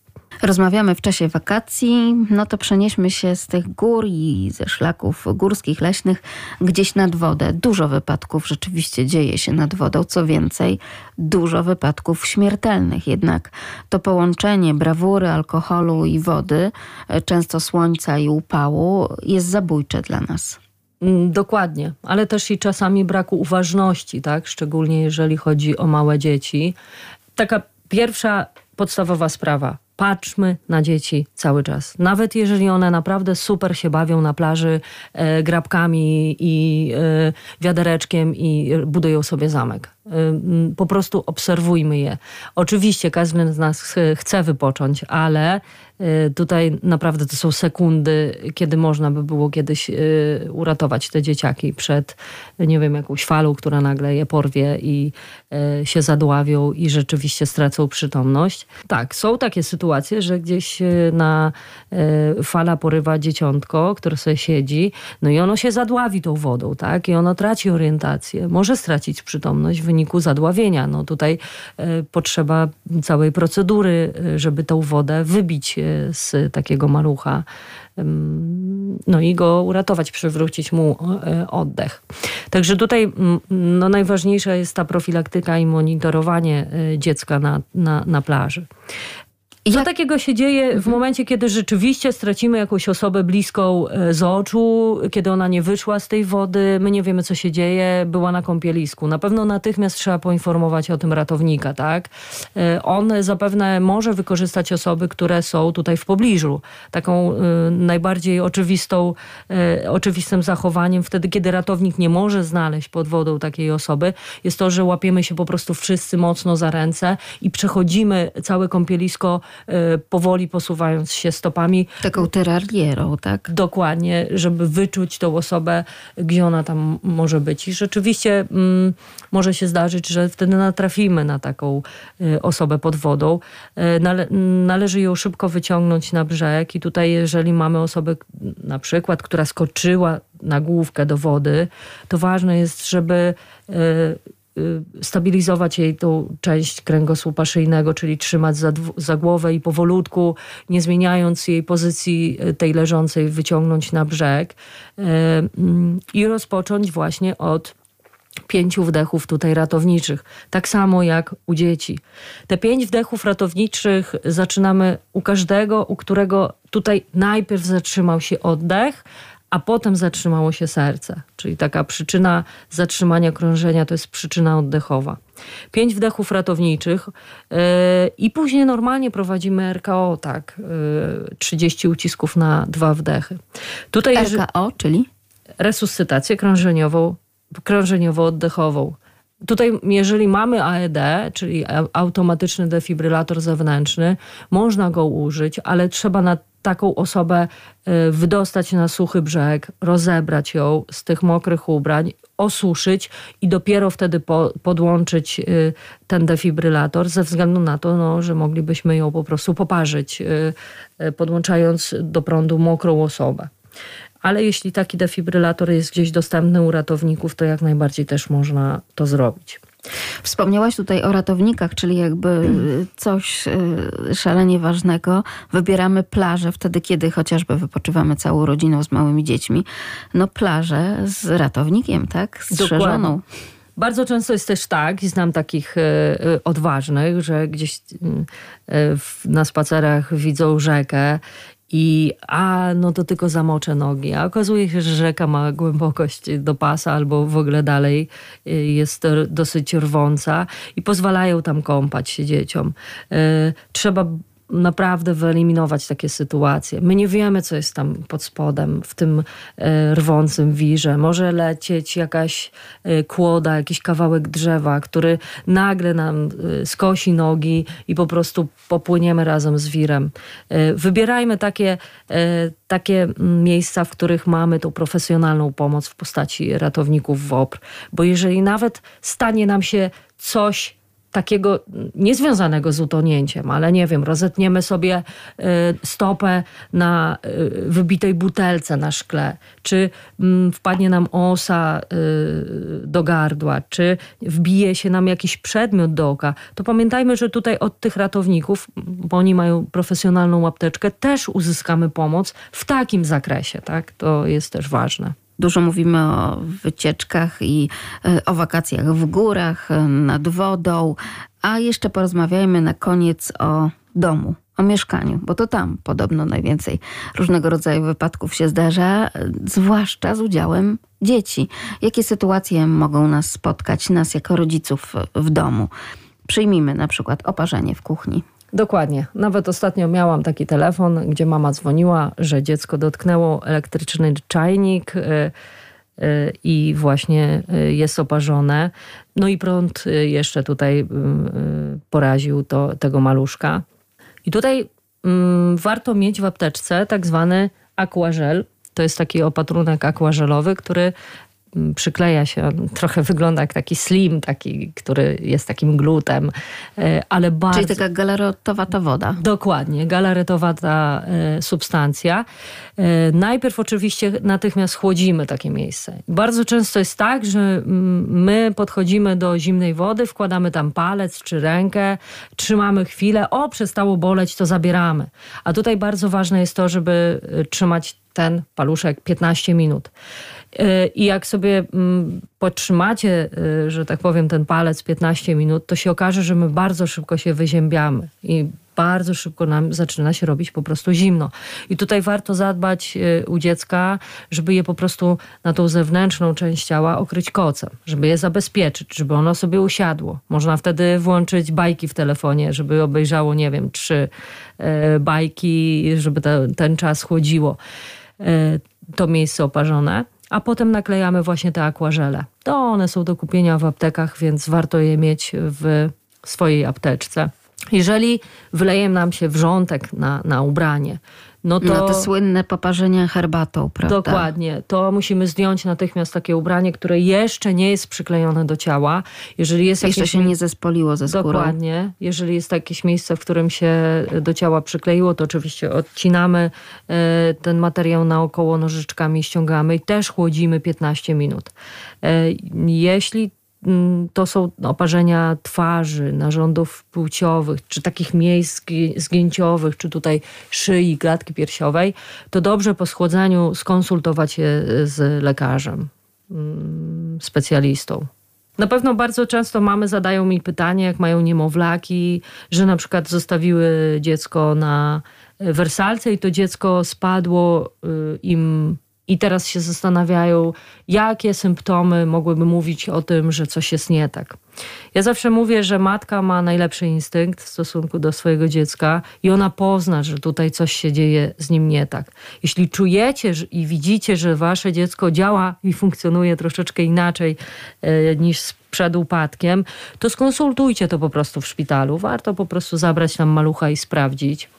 Rozmawiamy w czasie wakacji, no to przenieśmy się z tych gór i ze szlaków górskich, leśnych gdzieś nad wodę. Dużo wypadków rzeczywiście dzieje się nad wodą, co więcej, dużo wypadków śmiertelnych. Jednak to połączenie brawury, alkoholu i wody, często słońca i upału, jest zabójcze dla nas. Mm, dokładnie, ale też i czasami braku uważności, tak? Szczególnie jeżeli chodzi o małe dzieci. Taka pierwsza podstawowa sprawa patrzmy na dzieci cały czas. Nawet jeżeli one naprawdę super się bawią na plaży e, grabkami i e, wiadereczkiem i budują sobie zamek. E, po prostu obserwujmy je. Oczywiście każdy z nas chce wypocząć, ale Y, tutaj naprawdę to są sekundy, kiedy można by było kiedyś y, uratować te dzieciaki przed, nie wiem, jakąś falą, która nagle je porwie i y, się zadławią i rzeczywiście stracą przytomność. Tak, są takie sytuacje, że gdzieś na fala porywa dzieciątko, które sobie siedzi, no i ono się zadławi tą wodą, tak? I ono traci orientację. Może stracić przytomność w wyniku zadławienia. No tutaj potrzeba całej procedury, żeby tą wodę wybić z takiego malucha. No i go uratować, przywrócić mu e, oddech. Także tutaj no, najważniejsza jest ta profilaktyka i monitorowanie e, dziecka na, na, na plaży. Co Jak... takiego się dzieje w mhm. momencie, kiedy rzeczywiście stracimy jakąś osobę bliską e, z oczu, kiedy ona nie wyszła z tej wody, my nie wiemy, co się dzieje, była na kąpielisku. Na pewno natychmiast trzeba poinformować o tym ratownika, tak? E, on zapewne może wykorzystać osoby, które są tutaj w pobliżu. Taką y, najbardziej oczywistą, oczywistym zachowaniem wtedy, kiedy ratownik nie może znaleźć pod wodą takiej osoby, jest to, że łapiemy się po prostu wszyscy mocno za ręce i przechodzimy całe kąpielisko powoli posuwając się stopami. Taką terarierą, tak? Dokładnie, żeby wyczuć tą osobę, gdzie ona tam może być. I rzeczywiście mm, może się zdarzyć, że wtedy natrafimy na taką y, osobę pod wodą. Y, nale należy ją szybko wyciągnąć na brzeg i tutaj jeżeli mamy osobę na przykład, która skoczyła na główkę do wody, to ważne jest, żeby stabilizować jej tą część kręgosłupa szyjnego, czyli trzymać za, za głowę i powolutku, nie zmieniając jej pozycji tej leżącej, wyciągnąć na brzeg mm, i rozpocząć właśnie od pięciu wdechów tutaj ratowniczych. Tak samo jak u dzieci. Te pięć wdechów ratowniczych zaczynamy u każdego, u którego tutaj najpierw zatrzymał się oddech, a potem zatrzymało się serce. Czyli taka przyczyna zatrzymania krążenia to jest przyczyna oddechowa. Pięć wdechów ratowniczych yy, i później normalnie prowadzimy RKO, tak, yy, 30 ucisków na dwa wdechy. Tutaj RKO, czyli? Resuscytację krążeniową krążeniowo-oddechową. Tutaj, jeżeli mamy AED, czyli automatyczny defibrylator zewnętrzny, można go użyć, ale trzeba na taką osobę y, wydostać na suchy brzeg, rozebrać ją z tych mokrych ubrań, osuszyć i dopiero wtedy po, podłączyć y, ten defibrylator, ze względu na to, no, że moglibyśmy ją po prostu poparzyć, y, podłączając do prądu mokrą osobę ale jeśli taki defibrylator jest gdzieś dostępny u ratowników, to jak najbardziej też można to zrobić. Wspomniałaś tutaj o ratownikach, czyli jakby coś e, szalenie ważnego. Wybieramy plażę wtedy, kiedy chociażby wypoczywamy całą rodziną z małymi dziećmi. No plażę z ratownikiem, tak? Z Dokładnie. Bardzo często jest też tak, i znam takich e, odważnych, że gdzieś na spacerach widzą rzekę i a, no to tylko zamoczę nogi. A okazuje się, że rzeka ma głębokość do pasa albo w ogóle dalej y, jest dosyć rwąca i pozwalają tam kąpać się dzieciom. Y, trzeba naprawdę wyeliminować takie sytuacje. My nie wiemy, co jest tam pod spodem, w tym e, rwącym wirze. Może lecieć jakaś e, kłoda, jakiś kawałek drzewa, który nagle nam e, skosi nogi i po prostu popłyniemy razem z wirem. Wybierajmy takie, takie miejsca, w których mamy tą profesjonalną pomoc w postaci ratowników WOPR, bo jeżeli nawet stanie nam się coś takiego niezwiązanego z utonięciem, ale nie wiem, rozetniemy sobie y, stopę na y, wybitej butelce na szkle, czy mm, wpadnie nam osa y, do gardła, czy wbije się nam jakiś przedmiot do oka, to pamiętajmy, że tutaj od tych ratowników, bo oni mają profesjonalną apteczkę, też uzyskamy pomoc w takim zakresie, tak? To jest też ważne. Dużo mówimy o wycieczkach i e, o wakacjach w górach, e, nad wodą, a jeszcze porozmawiajmy na koniec o domu, o mieszkaniu, bo to tam podobno najwięcej różnego rodzaju wypadków się zdarza, zwłaszcza z udziałem dzieci. Jakie sytuacje mogą nas spotkać, nas jako rodziców w domu? Przyjmijmy na przykład oparzenie w kuchni. Dokładnie. Nawet ostatnio miałam taki telefon, gdzie mama dzwoniła, że dziecko dotknęło elektryczny czajnik y, y, i właśnie y, jest oparzone. No i prąd jeszcze tutaj poraził to, tego maluszka. I tutaj mm, warto mieć w apteczce tak zwany aquażel. To jest taki opatrunek aquażelowy, który przykleja się. On trochę wygląda jak taki slim, taki, który jest takim glutem, e, ale bardzo... Czyli taka galaretowata woda. Dokładnie, galaretowata e, substancja. E, najpierw oczywiście natychmiast chłodzimy takie miejsce. Bardzo często jest tak, że my podchodzimy do zimnej wody, wkładamy tam palec czy rękę, trzymamy chwilę, o przestało boleć, to zabieramy. A tutaj bardzo ważne jest to, żeby trzymać ten paluszek 15 minut. I jak sobie mm, podtrzymacie, y, że tak powiem, ten palec 15 minut, to się okaże, że my bardzo szybko się wyziębiamy i bardzo szybko nam zaczyna się robić po prostu zimno. I tutaj warto zadbać y, u dziecka, żeby je po prostu na tą zewnętrzną część ciała okryć kocem, żeby je zabezpieczyć, żeby ono sobie usiadło. Można wtedy włączyć bajki w telefonie, żeby obejrzało, nie wiem, trzy y, bajki, żeby te, ten czas chłodziło to miejsce oparzone a potem naklejamy właśnie te akważele. To one są do kupienia w aptekach, więc warto je mieć w swojej apteczce. Jeżeli wyleje nam się wrzątek na, na ubranie, no to... No te słynne poparzenia herbatą, prawda? Dokładnie. To musimy zdjąć natychmiast takie ubranie, które jeszcze nie jest przyklejone do ciała. Jeżeli jest jeszcze się nie zespoliło ze skórą. Dokładnie. Jeżeli jest jakieś miejsce, w którym się do ciała przykleiło, to oczywiście odcinamy e, ten materiał naokoło nożyczkami, ściągamy i też chłodzimy 15 minut. E, jeśli to są oparzenia twarzy, narządów płciowych, czy takich miejsc zgięciowych, czy tutaj szyi, klatki piersiowej, to dobrze po schłodzeniu skonsultować się z lekarzem, mm, specjalistą. Na pewno bardzo często mamy zadają mi pytanie, jak mają niemowlaki, że na przykład zostawiły dziecko na wersalce i to dziecko spadło y, im i teraz się zastanawiają, jakie symptomy mogłyby mówić o tym, że coś jest nie tak. Ja zawsze mówię, że matka ma najlepszy instynkt w stosunku do swojego dziecka i ona pozna, że tutaj coś się dzieje z nim nie tak. Jeśli czujecie i widzicie, że wasze dziecko działa i funkcjonuje troszeczkę inaczej e, niż przed upadkiem, to skonsultujcie to po prostu w szpitalu. Warto po prostu zabrać tam malucha i sprawdzić.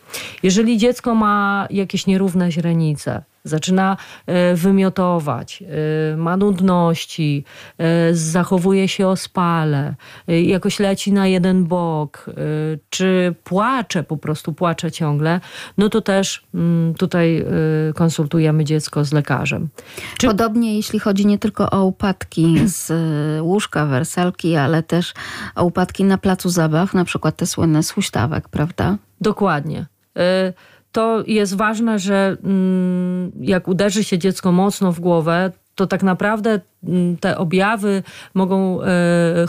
Jeżeli dziecko ma jakieś nierówne źrenice, zaczyna e, wymiotować, e, ma nudności, e, zachowuje się ospale, jakoś leci na jeden bok, czy płacze, po prostu płacze ciągle, no to też mm, tutaj konsultujemy dziecko z lekarzem. Czy... Podobnie jeśli chodzi nie tylko o upadki z łóżka, werselki, ale też o upadki na placu zabaw, na przykład te słynne z huśtawek, prawda? Dokładnie to jest ważne, że mm, jak uderzy się dziecko mocno w głowę, to tak naprawdę te objawy mogą e,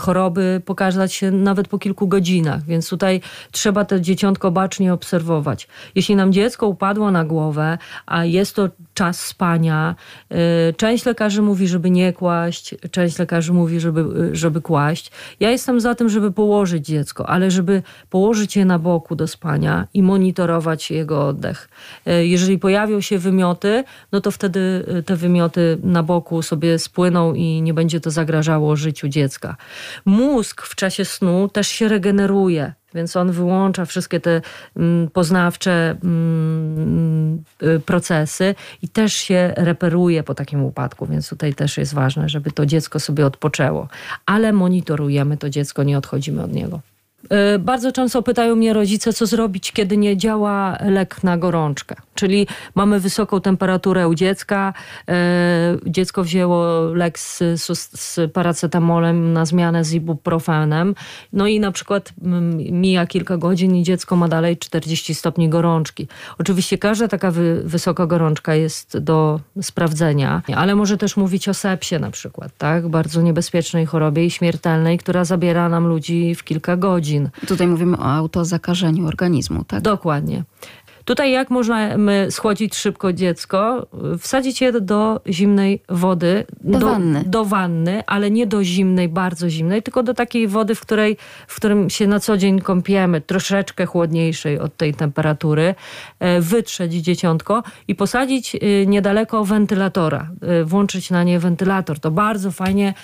choroby pokazać się nawet po kilku godzinach, więc tutaj trzeba to dzieciątko bacznie obserwować. Jeśli nam dziecko upadło na głowę, a jest to czas spania, e, część lekarzy mówi, żeby nie kłaść, część lekarzy mówi, żeby, żeby kłaść. Ja jestem za tym, żeby położyć dziecko, ale żeby położyć je na boku do spania i monitorować jego oddech. E, jeżeli pojawią się wymioty, no to wtedy te wymioty na boku sobie spłyną i nie będzie to zagrażało życiu dziecka. Mózg w czasie snu też się regeneruje. Więc on wyłącza wszystkie te mm, poznawcze mm, y, procesy i też się reperuje po takim upadku, więc tutaj też jest ważne, żeby to dziecko sobie odpoczęło. Ale monitorujemy to dziecko, nie odchodzimy od niego. Y, bardzo często pytają mnie rodzice, co zrobić, kiedy nie działa lek na gorączkę. Czyli mamy wysoką temperaturę u dziecka, y, dziecko wzięło lek z, z paracetamolem na zmianę z ibuprofenem, no i na przykład mm, mija kilka godzin i dziecko ma dalej 40 stopni gorączki. Oczywiście każda taka wy, wysoka gorączka jest do sprawdzenia, ale może też mówić o sepsie na przykład, tak? Bardzo niebezpiecznej chorobie i śmiertelnej, która zabiera nam ludzi w kilka godzin godzin. Tutaj mówimy o autozakażeniu organizmu, tak? Dokładnie. Tutaj jak możemy schłodzić szybko dziecko? Wsadzić je do zimnej wody. Do, do, wanny. Do wanny, ale nie do zimnej, bardzo zimnej, tylko do takiej wody, w, której, w którym się na co dzień kąpiemy, troszeczkę chłodniejszej od tej temperatury. E, wytrzeć dzieciątko i posadzić e, niedaleko wentylatora. E, włączyć na nie wentylator. To bardzo fajnie,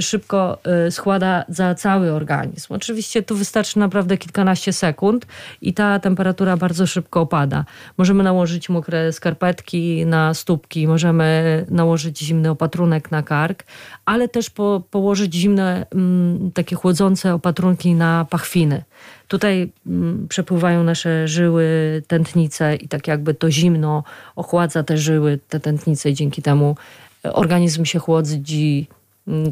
szybko schłada za cały organizm. Oczywiście tu wystarczy naprawdę kilkanaście sekund i ta temperatura bardzo szybko opada. Możemy nałożyć mokre skarpetki na stópki, możemy nałożyć zimny opatrunek na kark, ale też po, położyć zimne, mm, takie chłodzące opatrunki na pachwiny. Tutaj mm, przepływają nasze żyły, tętnice i tak jakby to zimno ochładza te żyły, te tętnice i dzięki temu organizm się chłodzi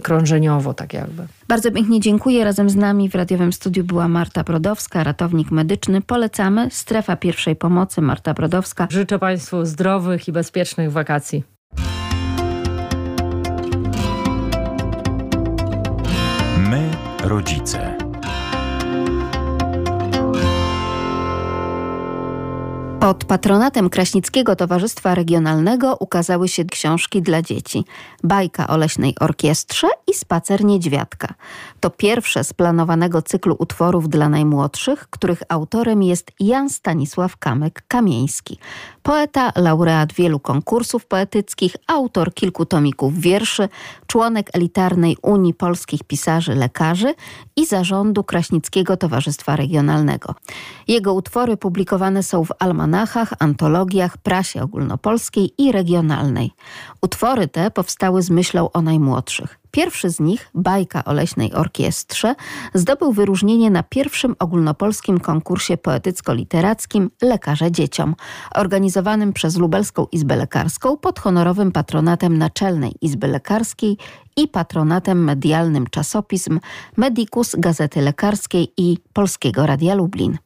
krążeniowo, tak jakby. Bardzo pięknie dziękuję. Razem z nami w radiowym studiu była Marta Brodowska, ratownik medyczny. Polecamy. Strefa pierwszej pomocy, Marta Brodowska. Życzę Państwu zdrowych i bezpiecznych wakacji. My, rodzice. Pod patronatem Kraśnickiego Towarzystwa Regionalnego ukazały się książki dla dzieci. Bajka o leśnej orkiestrze i Spacer Niedźwiadka. To pierwsze z planowanego cyklu utworów dla najmłodszych, których autorem jest Jan Stanisław Kamek-Kamieński. Poeta, laureat wielu konkursów poetyckich, autor kilku tomików wierszy, członek elitarnej Unii Polskich Pisarzy Lekarzy i zarządu Kraśnickiego Towarzystwa Regionalnego. Jego utwory publikowane są w almanachach, antologiach, prasie ogólnopolskiej i regionalnej. Utwory te powstały z myślą o najmłodszych. Pierwszy z nich, bajka o leśnej orkiestrze, zdobył wyróżnienie na pierwszym ogólnopolskim konkursie poetycko-literackim Lekarze Dzieciom, organizowanym przez Lubelską Izbę Lekarską pod honorowym patronatem Naczelnej Izby Lekarskiej i patronatem medialnym czasopism Medicus Gazety Lekarskiej i Polskiego Radia Lublin.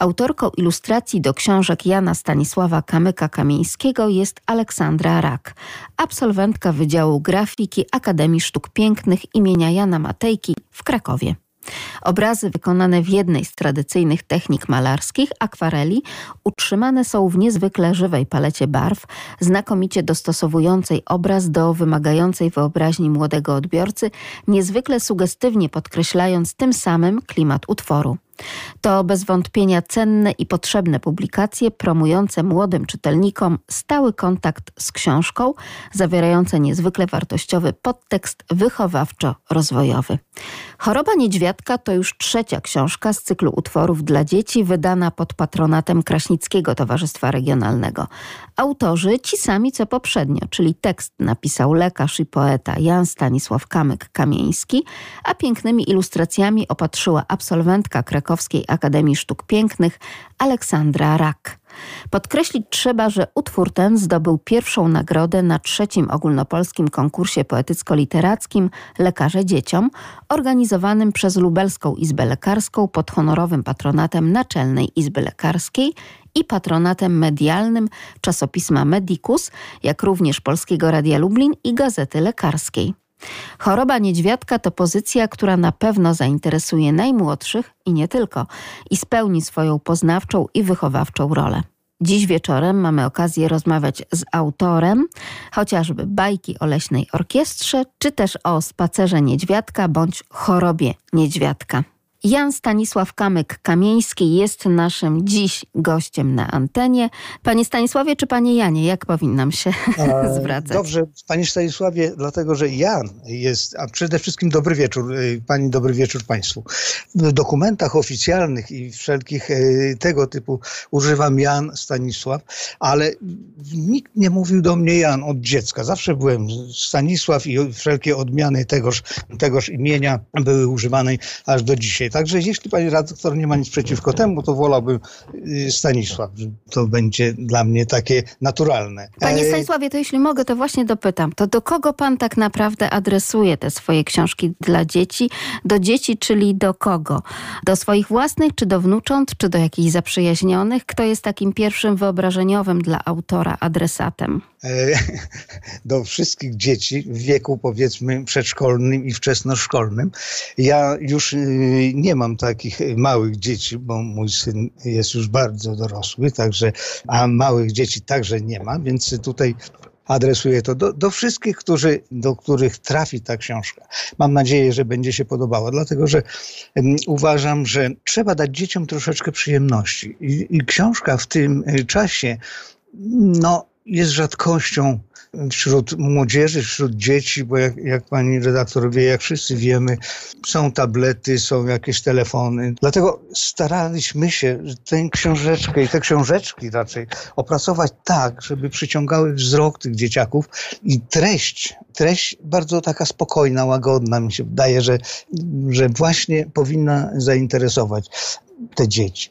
Autorką ilustracji do książek Jana Stanisława Kamyka-Kamieńskiego jest Aleksandra Rak, absolwentka Wydziału Grafiki Akademii Sztuk Pięknych imienia Jana Matejki w Krakowie. Obrazy wykonane w jednej z tradycyjnych technik malarskich, akwareli, utrzymane są w niezwykle żywej palecie barw, znakomicie dostosowującej obraz do wymagającej wyobraźni młodego odbiorcy, niezwykle sugestywnie podkreślając tym samym klimat utworu. To bez wątpienia cenne i potrzebne publikacje promujące młodym czytelnikom stały kontakt z książką, zawierające niezwykle wartościowy podtekst wychowawczo-rozwojowy. Choroba niedźwiadka to już trzecia książka z cyklu utworów dla dzieci wydana pod patronatem Kraśnickiego Towarzystwa Regionalnego. Autorzy ci sami co poprzednio, czyli tekst napisał lekarz i poeta Jan Stanisław Kamyk-Kamieński, a pięknymi ilustracjami opatrzyła absolwentka Krakowskiej Akademii Sztuk Pięknych Aleksandra Rak. Podkreślić trzeba, że utwór ten zdobył pierwszą nagrodę na trzecim ogólnopolskim konkursie poetycko-literackim Lekarze Dzieciom, organizowanym przez Lubelską Izbę Lekarską pod honorowym patronatem Naczelnej Izby Lekarskiej i patronatem medialnym czasopisma Medicus, jak również Polskiego Radia Lublin i Gazety Lekarskiej. Choroba niedźwiadka to pozycja, która na pewno zainteresuje najmłodszych i nie tylko, i spełni swoją poznawczą i wychowawczą rolę. Dziś wieczorem mamy okazję rozmawiać z autorem chociażby bajki o leśnej orkiestrze, czy też o spacerze niedźwiadka bądź chorobie niedźwiadka. Jan Stanisław Kamyk-Kamieński jest naszym dziś gościem na antenie. Panie Stanisławie czy panie Janie, jak powinnam się e, [LAUGHS] zwracać? Dobrze, panie Stanisławie, dlatego że Jan jest, a przede wszystkim dobry wieczór, y, pani dobry wieczór państwu. W dokumentach oficjalnych i wszelkich y, tego typu używam Jan Stanisław, ale nikt nie mówił do mnie Jan od dziecka. Zawsze byłem Stanisław i wszelkie odmiany tegoż, tegoż imienia były używane aż do dzisiaj. Także jeśli pani redaktor nie ma nic przeciwko temu, to wolałbym y, Stanisław. To będzie dla mnie takie naturalne. Panie Stanisławie, to jeśli mogę, to właśnie dopytam. To do kogo pan tak naprawdę adresuje te swoje książki dla dzieci? Do dzieci, czyli do kogo? Do swoich własnych, czy do wnucząt, czy do jakichś zaprzyjaźnionych? Kto jest takim pierwszym wyobrażeniowym dla autora adresatem? E, [LAUGHS] do wszystkich dzieci w wieku powiedzmy przedszkolnym i wczesnoszkolnym. Ja już y, nie mam takich małych dzieci, bo mój syn jest już bardzo dorosły, także, a małych dzieci także nie ma, więc tutaj adresuję to do, do, wszystkich, którzy, do których trafi ta książka. Mam nadzieję, że będzie się podobała, dlatego że um, uważam, że trzeba dać dzieciom troszeczkę przyjemności. I, I, książka w tym y, czasie no, jest rzadkością wśród młodzieży, wśród dzieci, bo jak, jak pani redaktor wie, jak wszyscy wiemy, są tablety, są jakieś telefony. Dlatego staraliśmy się tę książeczkę i te książeczki raczej opracować tak, żeby przyciągały wzrok tych dzieciaków i treść, treść bardzo taka spokojna, łagodna mi się wydaje, że, że właśnie powinna zainteresować te dzieci.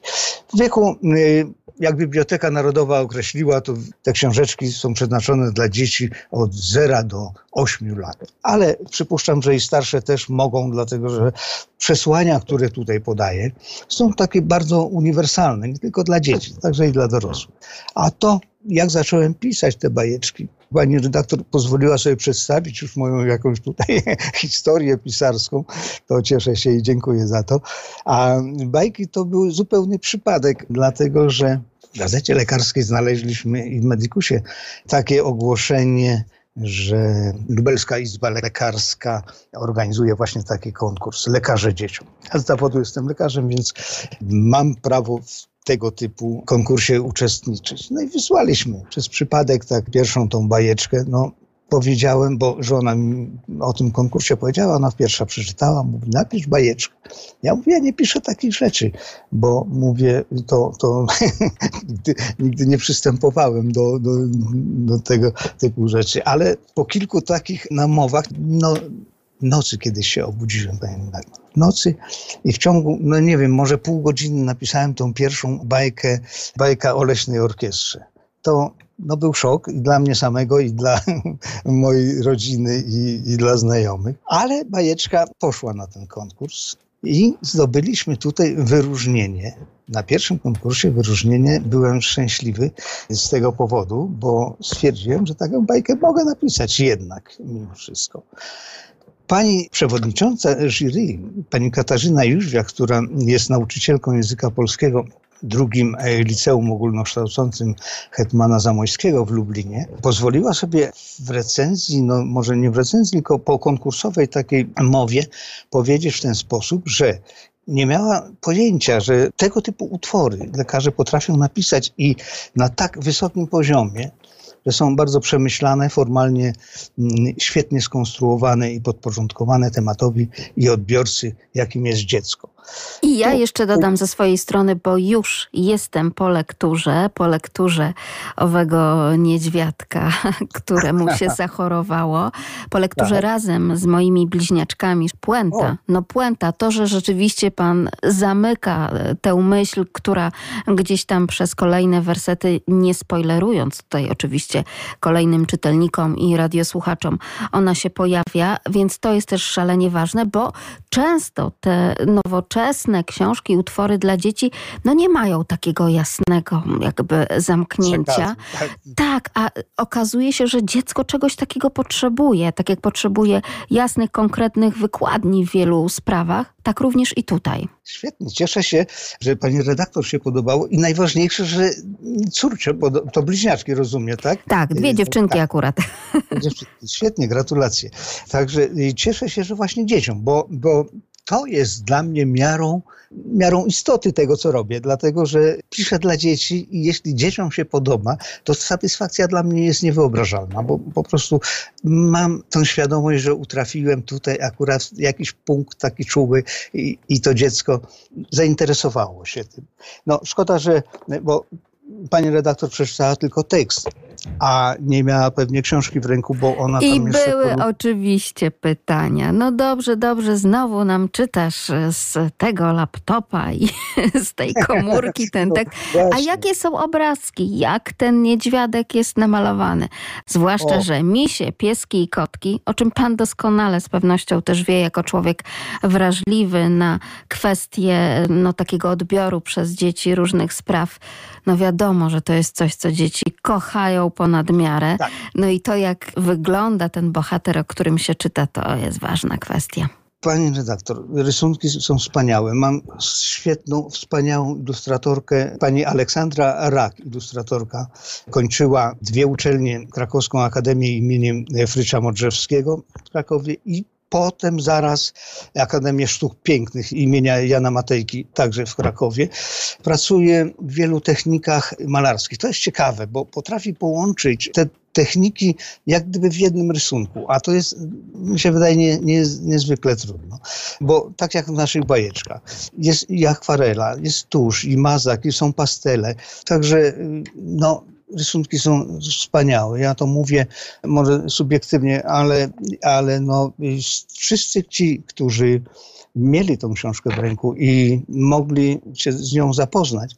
W wieku y, jak Biblioteka Narodowa określiła, to te książeczki są przeznaczone dla dzieci od 0 do 8 lat. Ale przypuszczam, że i starsze też mogą, dlatego że przesłania, które tutaj podaję, są takie bardzo uniwersalne, nie tylko dla dzieci, także i dla dorosłych. A to, jak zacząłem pisać te bajeczki, pani redaktor pozwoliła sobie przedstawić już moją jakąś tutaj [LAUGHS] historię pisarską, to cieszę się i dziękuję za to. A bajki to był zupełny przypadek, dlatego że w gazecie lekarskiej znaleźliśmy i w Medicusie takie ogłoszenie, że Lubelska Izba Lekarska organizuje właśnie taki konkurs Lekarze Dzieciom. Ja z zawodu jestem lekarzem, więc mam prawo tego typu konkursie uczestniczyć. No i wysłaliśmy przez przypadek tak pierwszą tą bajeczkę. No, powiedziałem, bo żona mi o tym konkursie powiedziała, ona pierwsza przeczytała, mówi, napisz bajeczkę. Ja mówię, ja nie piszę takich rzeczy, bo mówię, to, to [LAUGHS] nigdy, nigdy, nie przystępowałem do, do, do tego typu rzeczy, ale po kilku takich namowach, no nocy kiedyś się obudziłem, panie W nocy i w ciągu, no nie wiem, może pół godziny napisałem tą pierwszą bajkę, bajka o leśnej orkiestrze. To no, był szok i dla mnie samego, i dla [LAUGHS] mojej rodziny, i, i dla znajomych. Ale bajeczka poszła na ten konkurs i zdobyliśmy tutaj wyróżnienie. Na pierwszym konkursie wyróżnienie byłem szczęśliwy z tego powodu, bo stwierdziłem, że taką bajkę mogę napisać jednak mimo wszystko. Pani przewodnicząca jury, pani Katarzyna Jóźwia, która jest nauczycielką języka polskiego drugim e, liceum ogólnokształcącym Hetmana Zamojskiego w Lublinie, pozwoliła sobie w recenzji, no może nie w recenzji, tylko po konkursowej takiej mowie powiedzieć w ten sposób, że nie miała pojęcia, że tego typu utwory lekarze potrafią napisać i na tak wysokim poziomie, są bardzo przemyślane, formalnie mm, świetnie skonstruowane i podporządkowane tematowi i odbiorcy, jakim jest dziecko. I ja jeszcze dodam ze swojej strony, bo już jestem po lekturze, po lekturze owego niedźwiadka, [LAUGHS] któremu się [LAUGHS] zachorowało, po lekturze tak. razem z moimi bliźniaczkami. Puenta, no puenta, to, że rzeczywiście pan zamyka tę myśl, która gdzieś tam przez kolejne wersety, nie spoilerując tutaj oczywiście kolejnym czytelnikom i radiosłuchaczom, ona się pojawia, więc to jest też szalenie ważne, bo często te nowoczesne nowoczesne książki, utwory dla dzieci, no nie mają takiego jasnego jakby zamknięcia. Tak. tak, a okazuje się, że dziecko czegoś takiego potrzebuje, tak jak potrzebuje jasnych, konkretnych wykładni w wielu sprawach, tak również i tutaj. Świetnie, cieszę się, że pani redaktor się podobało i najważniejsze, że córcze, bo to bliźniaczki rozumie, tak? Tak, dwie dziewczynki tak. akurat. Świetnie, gratulacje. Także cieszę się, że właśnie dzieciom, bo, bo to jest dla mnie miarą, miarą istoty tego, co robię, dlatego że piszę dla dzieci i jeśli dzieciom się podoba, to satysfakcja dla mnie jest niewyobrażalna, bo po prostu mam tą świadomość, że utrafiłem tutaj akurat jakiś punkt taki czuły i, i to dziecko zainteresowało się tym. No szkoda, że, bo pani redaktor przeczytała tylko tekst, a nie miała pewnie książki w ręku, bo ona I tam jeszcze... były oczywiście pytania. No dobrze, dobrze, znowu nam czytasz z tego laptopa i [LAUGHS] z tej komórki ten [LAUGHS] tekst. A jakie są obrazki? Jak ten niedźwiadek jest namalowany? Zwłaszcza, o. że misie, pieski i kotki, o czym pan doskonale z pewnością też wie, jako człowiek wrażliwy na kwestie no, takiego odbioru przez dzieci różnych spraw, no wiadomo, że to jest coś, co dzieci kochają ponad miarę. Tak. No i to, jak wygląda ten bohater, o którym się czyta, to jest ważna kwestia. Pani redaktor, rysunki są wspaniałe. Mam świetną, wspaniałą ilustratorkę. Pani Aleksandra Rak, ilustratorka, kończyła dwie uczelnie, Krakowską Akademię imieniem Frycza Modrzewskiego w Krakowie i potem zaraz Akademię Sztuk Pięknych imienia Jana Matejki, także w Krakowie. Pracuje w wielu technikach malarskich. To jest ciekawe, bo potrafi połączyć te techniki jak gdyby w jednym rysunku, a to jest, mi się wydaje, nie, nie, niezwykle trudno, bo tak jak w naszych bajeczkach, jest i akwarela, jest tusz, i mazak, i są pastele, także no, rysunki są wspaniałe. Ja to mówię może subiektywnie, ale, ale no, wszyscy ci, którzy mieli tą książkę w ręku i mogli się z nią zapoznać,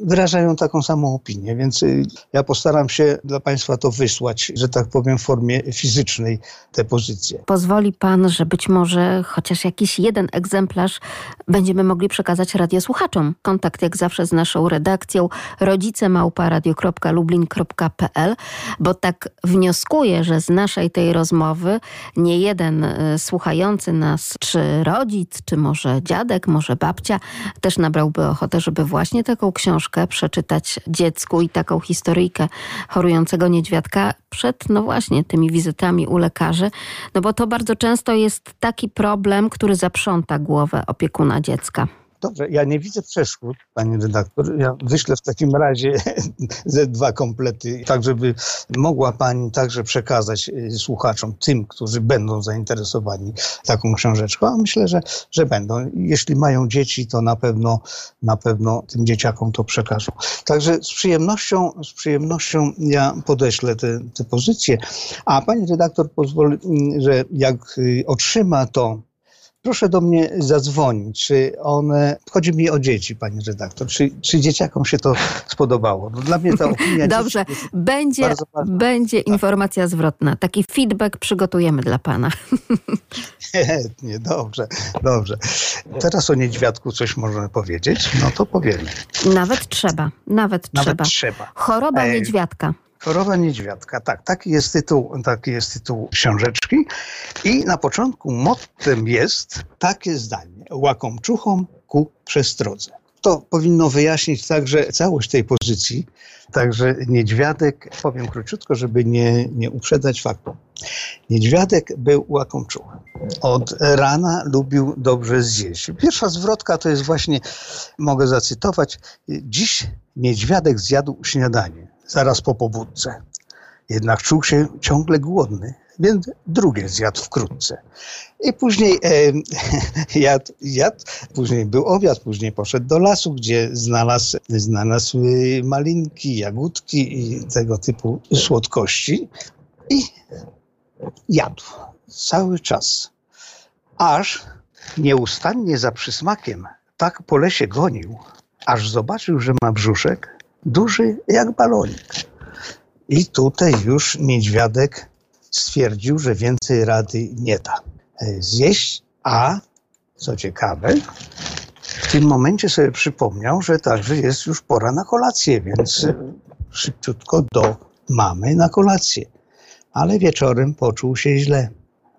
wyrażają taką samą opinię, więc y, ja postaram się dla Państwa to wysłać, że tak powiem, w formie fizycznej te pozycje. Pozwoli Pan, że być może chociaż jakiś jeden egzemplarz będziemy mogli przekazać radiosłuchaczom. Kontakt jak zawsze z naszą redakcją rodzicemałpa.radio.lublin.pl, bo tak wnioskuję, że z naszej tej rozmowy nie jeden y, słuchający nas, czy rodzic, czy może dziadek, może babcia, też nabrałby ochotę, żeby właśnie taką książkę książkę przeczytać dziecku i taką historyjkę chorującego niedźwiadka przed, no właśnie, tymi wizytami u lekarzy, no bo to bardzo często jest taki problem, który zaprząta głowę opiekuna dziecka. Dobrze, ja nie widzę przeszkód, pani redaktor. Ja wyślę w takim razie [LAUGHS] ze dwa komplety, tak żeby mogła pani także przekazać y, słuchaczom, tym, którzy będą zainteresowani taką książeczką, a myślę, że, że będą. Jeśli mają dzieci, to na pewno, na pewno tym dzieciakom to przekażą. Także z przyjemnością, z przyjemnością ja podeślę te, te pozycje, a pani redaktor pozwoli, mm, że jak y, otrzyma to proszę do mnie zadzwonić, czy one, chodzi mi o dzieci, pani redaktor, czy, czy dzieciakom się to spodobało. No dla mnie ta opinia [LAUGHS] Dobrze, będzie, bardzo będzie informacja zwrotna. Taki feedback przygotujemy dla pana. [LAUGHS] Świetnie, dobrze, dobrze. Teraz o niedźwiadku coś możemy powiedzieć, no to powiemy. Nawet trzeba, nawet, Nawet trzeba. trzeba. Choroba Ej. niedźwiadka. Choroba niedźwiadka, tak, taki jest tytuł, taki jest tytuł książeczki. I na początku mottem jest takie zdanie: łakomczuchom ku przestrodze. To powinno wyjaśnić także całość tej pozycji. Także niedźwiadek, powiem króciutko, żeby nie, nie uprzedzać faktu. Niedźwiadek był łakomczuchem. Od rana lubił dobrze zjeść. Pierwsza zwrotka to jest właśnie, mogę zacytować, dziś niedźwiadek zjadł śniadanie, zaraz po pobudce. Jednak czuł się ciągle głodny, więc drugie zjadł wkrótce. I później e, [LAUGHS] jadł, później był obiad, później poszedł do lasu, gdzie znalazł, znalazł y, malinki, jagódki i tego typu słodkości. I jadł cały czas, aż nieustannie za przysmakiem tak po lesie gonił, aż zobaczył, że ma brzuszek duży jak balonik. I tutaj już niedźwiadek stwierdził, że więcej rady nie da e, zjeść, a co ciekawe, w tym momencie sobie przypomniał, że także jest już pora na kolację, więc szybciutko do mamy na kolację. Ale wieczorem poczuł się źle,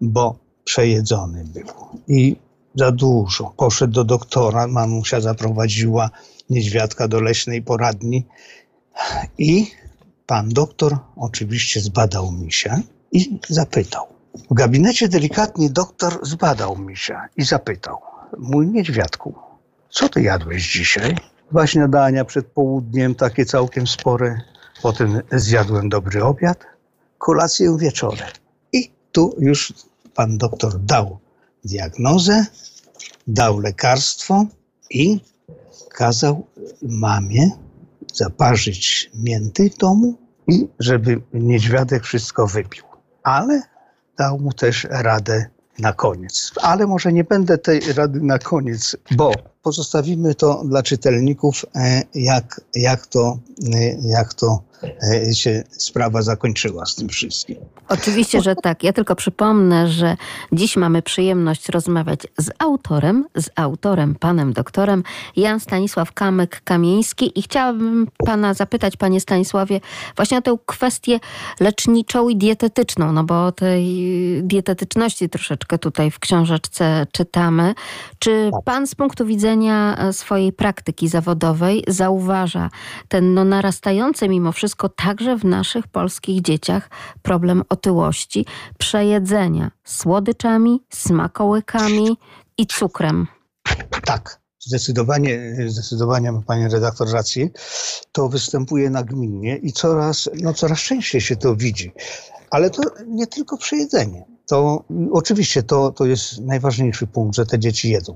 bo przejedzony był i za dużo. Poszedł do doktora, mamusia zaprowadziła niedźwiadka do leśnej poradni i pan doktor oczywiście zbadał misia i zapytał. W gabinecie delikatnie doktor zbadał misia i zapytał. Mój niedźwiadku, co ty jadłeś dzisiaj? Dwa śniadania przed południem, takie całkiem spore. Potem zjadłem dobry obiad, kolację wieczorem. I tu już pan doktor dał diagnozę, dał lekarstwo i kazał mamie zaparzyć mięty w domu i żeby niedźwiadek wszystko wypił. Ale dał mu też radę na koniec. Ale może nie będę tej rady na koniec, bo pozostawimy to dla czytelników, e, jak, jak, to, e, jak to e, się sprawa zakończyła z tym wszystkim. Oczywiście, że tak. Ja tylko przypomnę, że dziś mamy przyjemność rozmawiać z autorem, z autorem, panem doktorem Jan Stanisław Kamyk-Kamieński i chciałabym pana zapytać, panie Stanisławie, właśnie o tę kwestię leczniczą i dietetyczną, no bo o tej dietetyczności troszeczkę tutaj w książeczce czytamy. Czy pan z punktu widzenia e, swojej praktyki zawodowej zauważa ten no, narastający mimo wszystko także w naszych polskich dzieciach problem otyłości, przejedzenia słodyczami, smakołykami i cukrem? Tak, zdecydowanie, zdecydowanie ma pani redaktor rację. To występuje nagminnie i coraz, no coraz częściej się to widzi. Ale to nie tylko przejedzenie. To oczywiście to, to jest najważniejszy punkt, że te dzieci jedzą.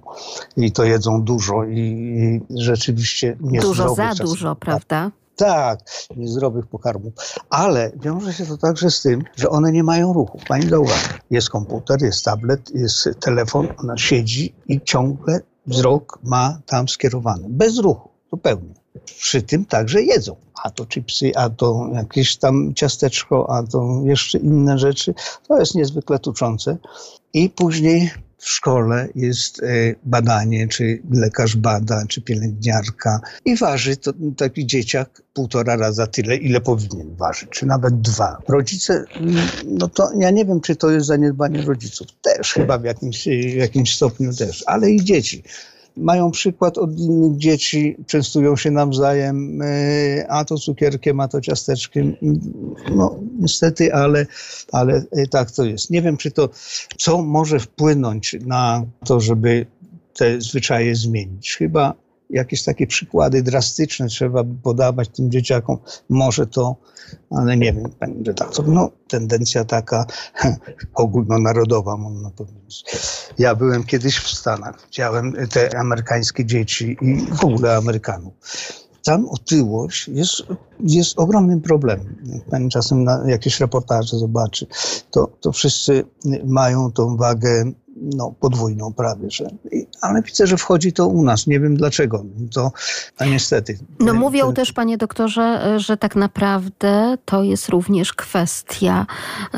I to jedzą dużo i, i rzeczywiście nie Dużo za dużo, prawda? Tak, niezdrowych pokarmów. Ale wiąże się to także z tym, że one nie mają ruchu. Pani zauważy, jest komputer, jest tablet, jest telefon, ona siedzi i ciągle wzrok ma tam skierowany. Bez ruchu, zupełnie. Przy tym także jedzą. A to chipsy, a to jakieś tam ciasteczko, a to jeszcze inne rzeczy. To jest niezwykle tuczące. I później w szkole jest e, badanie, czy lekarz bada, czy pielęgniarka i waży to taki dzieciak półtora raza tyle, ile powinien ważyć, czy nawet dwa. Rodzice, no to ja nie wiem, czy to jest zaniedbanie rodziców. Też chyba w jakimś, w jakimś stopniu też, ale i dzieci mają przykład od innych dzieci, częstują się nawzajem, e, a to cukierkiem, a to ciasteczkiem. No niestety, ale, ale tak to jest. Nie wiem, czy to, co może wpłynąć na to, żeby te zwyczaje zmienić. Chyba jakieś takie przykłady drastyczne trzeba by podawać tym dzieciakom. Może to, ale nie wiem, pani redaktor, no tendencja taka [LAUGHS] ogólnonarodowa, można powiedzieć. Ja byłem kiedyś w Stanach, widziałem te amerykańskie dzieci i w ogóle Amerykanów. Tam otyłość jest, jest ogromnym problemem. Jak czasem na jakieś reportaże zobaczy, to, to wszyscy mają tą wagę no, podwójną prawie, że. Ale widzę, że wchodzi to u nas. Nie wiem dlaczego. To a niestety. No mówią też, panie doktorze, że tak naprawdę to jest również kwestia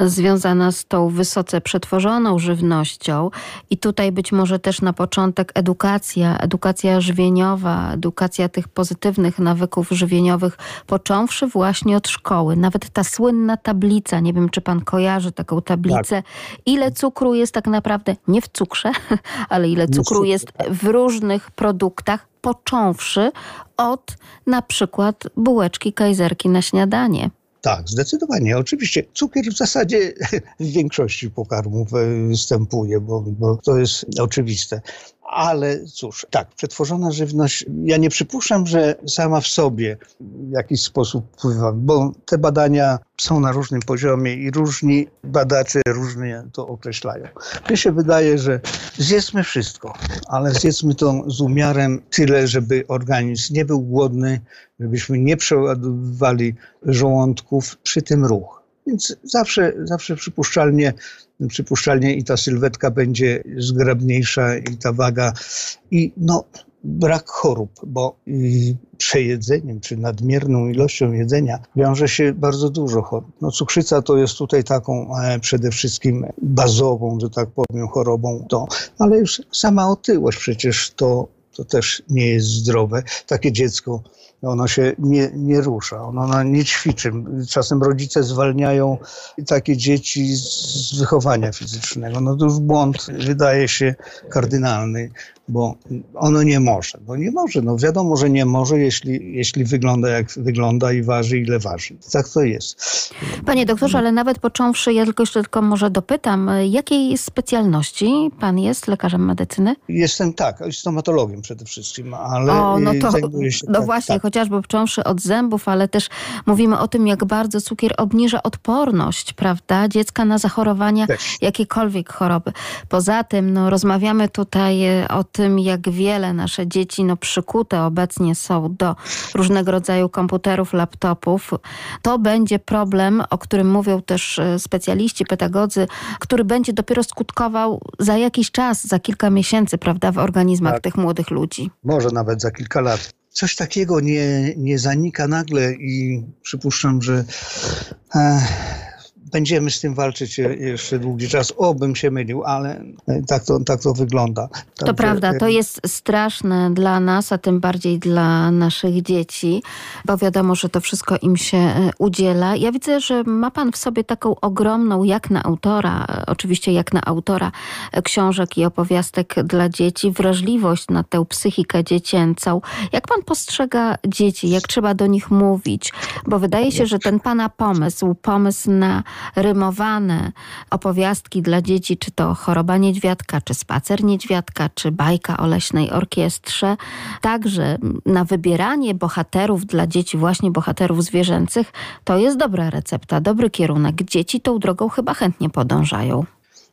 związana z tą wysoce przetworzoną żywnością i tutaj być może też na początek edukacja, edukacja żywieniowa, edukacja tych pozytywnych nawyków żywieniowych, począwszy właśnie od szkoły. Nawet ta słynna tablica, nie wiem, czy pan kojarzy taką tablicę, tak. ile cukru jest tak naprawdę nie w cukrze, [LAUGHS] ale ile cukru jest w różnych produktach, począwszy od na przykład bułeczki kajzerki na śniadanie. Tak, zdecydowanie. Oczywiście cukier w zasadzie [LAUGHS] w większości pokarmów e, występuje, bo, bo to jest oczywiste. Ale cóż, tak, przetworzona żywność, ja nie przypuszczam, że sama w sobie w jakiś sposób wpływa, bo te badania są na różnym poziomie i różni badacze różnie to określają. Mnie się wydaje, że zjedzmy wszystko, ale zjedzmy to z umiarem tyle, żeby organizm nie był głodny, żebyśmy nie przeładowywali żołądków przy tym ruch. Więc zawsze, zawsze przypuszczalnie przypuszczalnie i ta sylwetka będzie zgrabniejsza i ta waga i no brak chorób, bo przejedzeniem czy nadmierną ilością jedzenia wiąże się bardzo dużo chorób. No, cukrzyca to jest tutaj taką e, przede wszystkim bazową, że tak powiem, chorobą, to, ale już sama otyłość przecież to, to też nie jest zdrowe. Takie dziecko ono się nie, nie rusza, ono nie ćwiczy. Czasem rodzice zwalniają takie dzieci z wychowania fizycznego. No to już błąd wydaje się kardynalny bo ono nie może. No nie może, no wiadomo, że nie może, jeśli, jeśli wygląda jak wygląda i waży ile waży. Tak to jest. Panie doktorze, ale nawet począwszy, ja tylko jeszcze tylko może dopytam, jakiej specjalności pan jest lekarzem medycyny? Jestem tak, stomatologiem przede wszystkim, ale o, no to, się... No tak, właśnie, tak. Chociażby począwszy od zębów, ale też mówimy o tym, jak bardzo cukier obniża odporność, prawda, dziecka na zachorowania, też. jakiekolwiek choroby. Poza tym, no rozmawiamy tutaj e, o tym, jak wiele nasze dzieci no, przykute obecnie są do różnego rodzaju komputerów, laptopów, to będzie problem, o którym mówią też e, specjaliści, pedagodzy, który będzie dopiero skutkował za jakiś czas, za kilka miesięcy, prawda, w organizmach tak. tych młodych ludzi. Może nawet za kilka lat coś takiego nie, nie zanika nagle i przypuszczam, że e, będziemy z tym walczyć jeszcze długi czas. O, bym się mylił, ale tak to, tak to wygląda. to prawda, to jest straszne dla nas, a tym bardziej dla naszych dzieci, bo wiadomo, że to wszystko im się e, udziela. Ja widzę, że ma pan w sobie taką ogromną, jak na autora, oczywiście jak na autora e, książek i opowiastek dla dzieci, wrażliwość na tę psychikę dziecięcą. Jak pan postrzega dzieci, jak trzeba do nich mówić? Bo wydaje się, że ten pana pomysł, pomysł na rymowane opowiastki dla dzieci, czy to choroba niedźwiadka, czy spacer niedźwiadka, czy bajka o leśnej orkiestrze. Także na wybieranie bohaterów dla dzieci, właśnie bohaterów zwierzęcych, to jest dobra recepta, dobry kierunek. Dzieci tą drogą chyba chętnie podążają.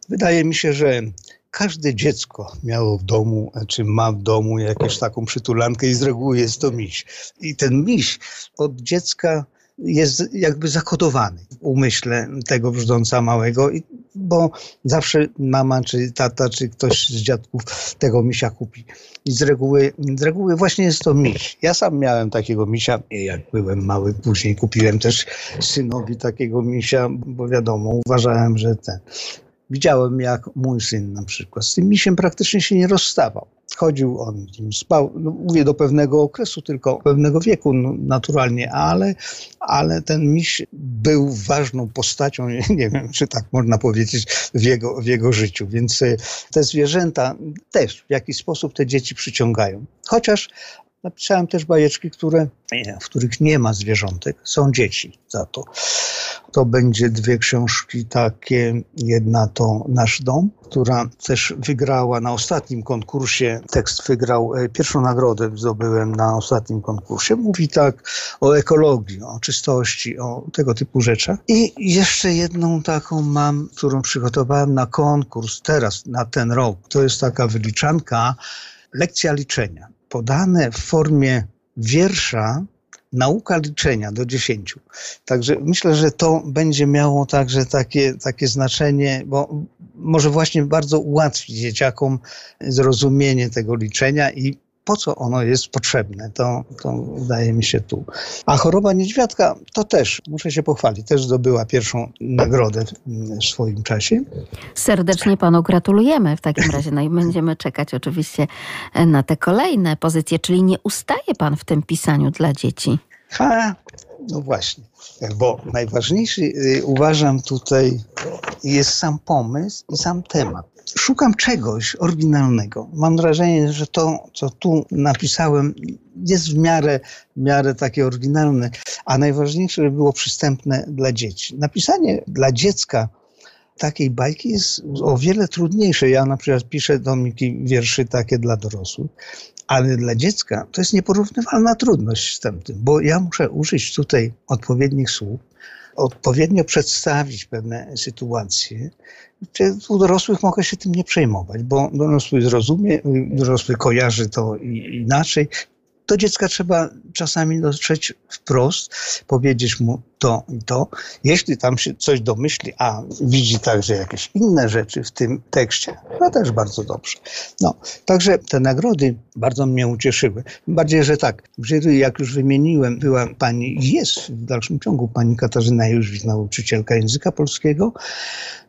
Wydaje mi się, że każde dziecko miało w domu, czy ma w domu jakąś taką przytulankę i z reguły jest to miś. I ten miś od dziecka jest jakby zakodowany w umyśle tego brzdąca małego, bo zawsze mama, czy tata, czy ktoś z dziadków tego misia kupi. I z reguły, z reguły właśnie jest to miś. Ja sam miałem takiego misia, jak byłem mały, później kupiłem też synowi takiego misia, bo wiadomo, uważałem, że ten... Widziałem, jak mój syn na przykład z tym misiem praktycznie się nie rozstawał chodził, on spał, no mówię do pewnego okresu, tylko pewnego wieku no, naturalnie, ale, ale ten miś był ważną postacią, [LAUGHS] nie wiem, czy tak można powiedzieć, w jego, w jego życiu. Więc e, te zwierzęta też w jakiś sposób te dzieci przyciągają. Chociaż Napisałem też bajeczki, które, w których nie ma zwierzątek, są dzieci za to. To będzie dwie książki takie. Jedna to Nasz Dom, która też wygrała na ostatnim konkursie. Tekst wygrał, e, pierwszą nagrodę zdobyłem na ostatnim konkursie. Mówi tak o ekologii, o czystości, o tego typu rzeczach. I jeszcze jedną taką mam, którą przygotowałem na konkurs teraz, na ten rok. To jest taka wyliczanka, lekcja liczenia podane w formie wiersza nauka liczenia do dziesięciu. Także myślę, że to będzie miało także takie, takie znaczenie, bo może właśnie bardzo ułatwić dzieciakom zrozumienie tego liczenia i po co ono jest potrzebne. To, to wydaje mi się tu. A choroba niedźwiadka to też, muszę się pochwalić, też zdobyła pierwszą nagrodę w swoim czasie. Serdecznie panu gratulujemy w takim razie. No i będziemy czekać oczywiście na te kolejne pozycje, czyli nie ustaje pan w tym pisaniu dla dzieci. Ha, no właśnie, bo najważniejszy y, uważam tutaj jest sam pomysł i sam temat szukam czegoś oryginalnego. Mam wrażenie, że to, co tu napisałem, jest w miarę, w miarę takie oryginalne, a najważniejsze, żeby było przystępne dla dzieci. Napisanie dla dziecka takiej bajki jest o wiele trudniejsze. Ja na przykład piszę domiki wierszy takie dla dorosłych, ale dla dziecka to jest nieporównywalna trudność z tym, bo ja muszę użyć tutaj odpowiednich słów, odpowiednio przedstawić pewne sytuacje, u dorosłych mogę się tym nie przejmować, bo dorosły zrozumie, dorosły kojarzy to inaczej. Do dziecka trzeba czasami dotrzeć wprost, powiedzieć mu to i to. Jeśli tam się coś domyśli, a widzi także jakieś inne rzeczy w tym tekście, no też bardzo dobrze. No, także te nagrody bardzo mnie ucieszyły. Bardziej, że tak, w jury, jak już wymieniłem, była pani, jest w dalszym ciągu pani Katarzyna Jóźwik, nauczycielka języka polskiego,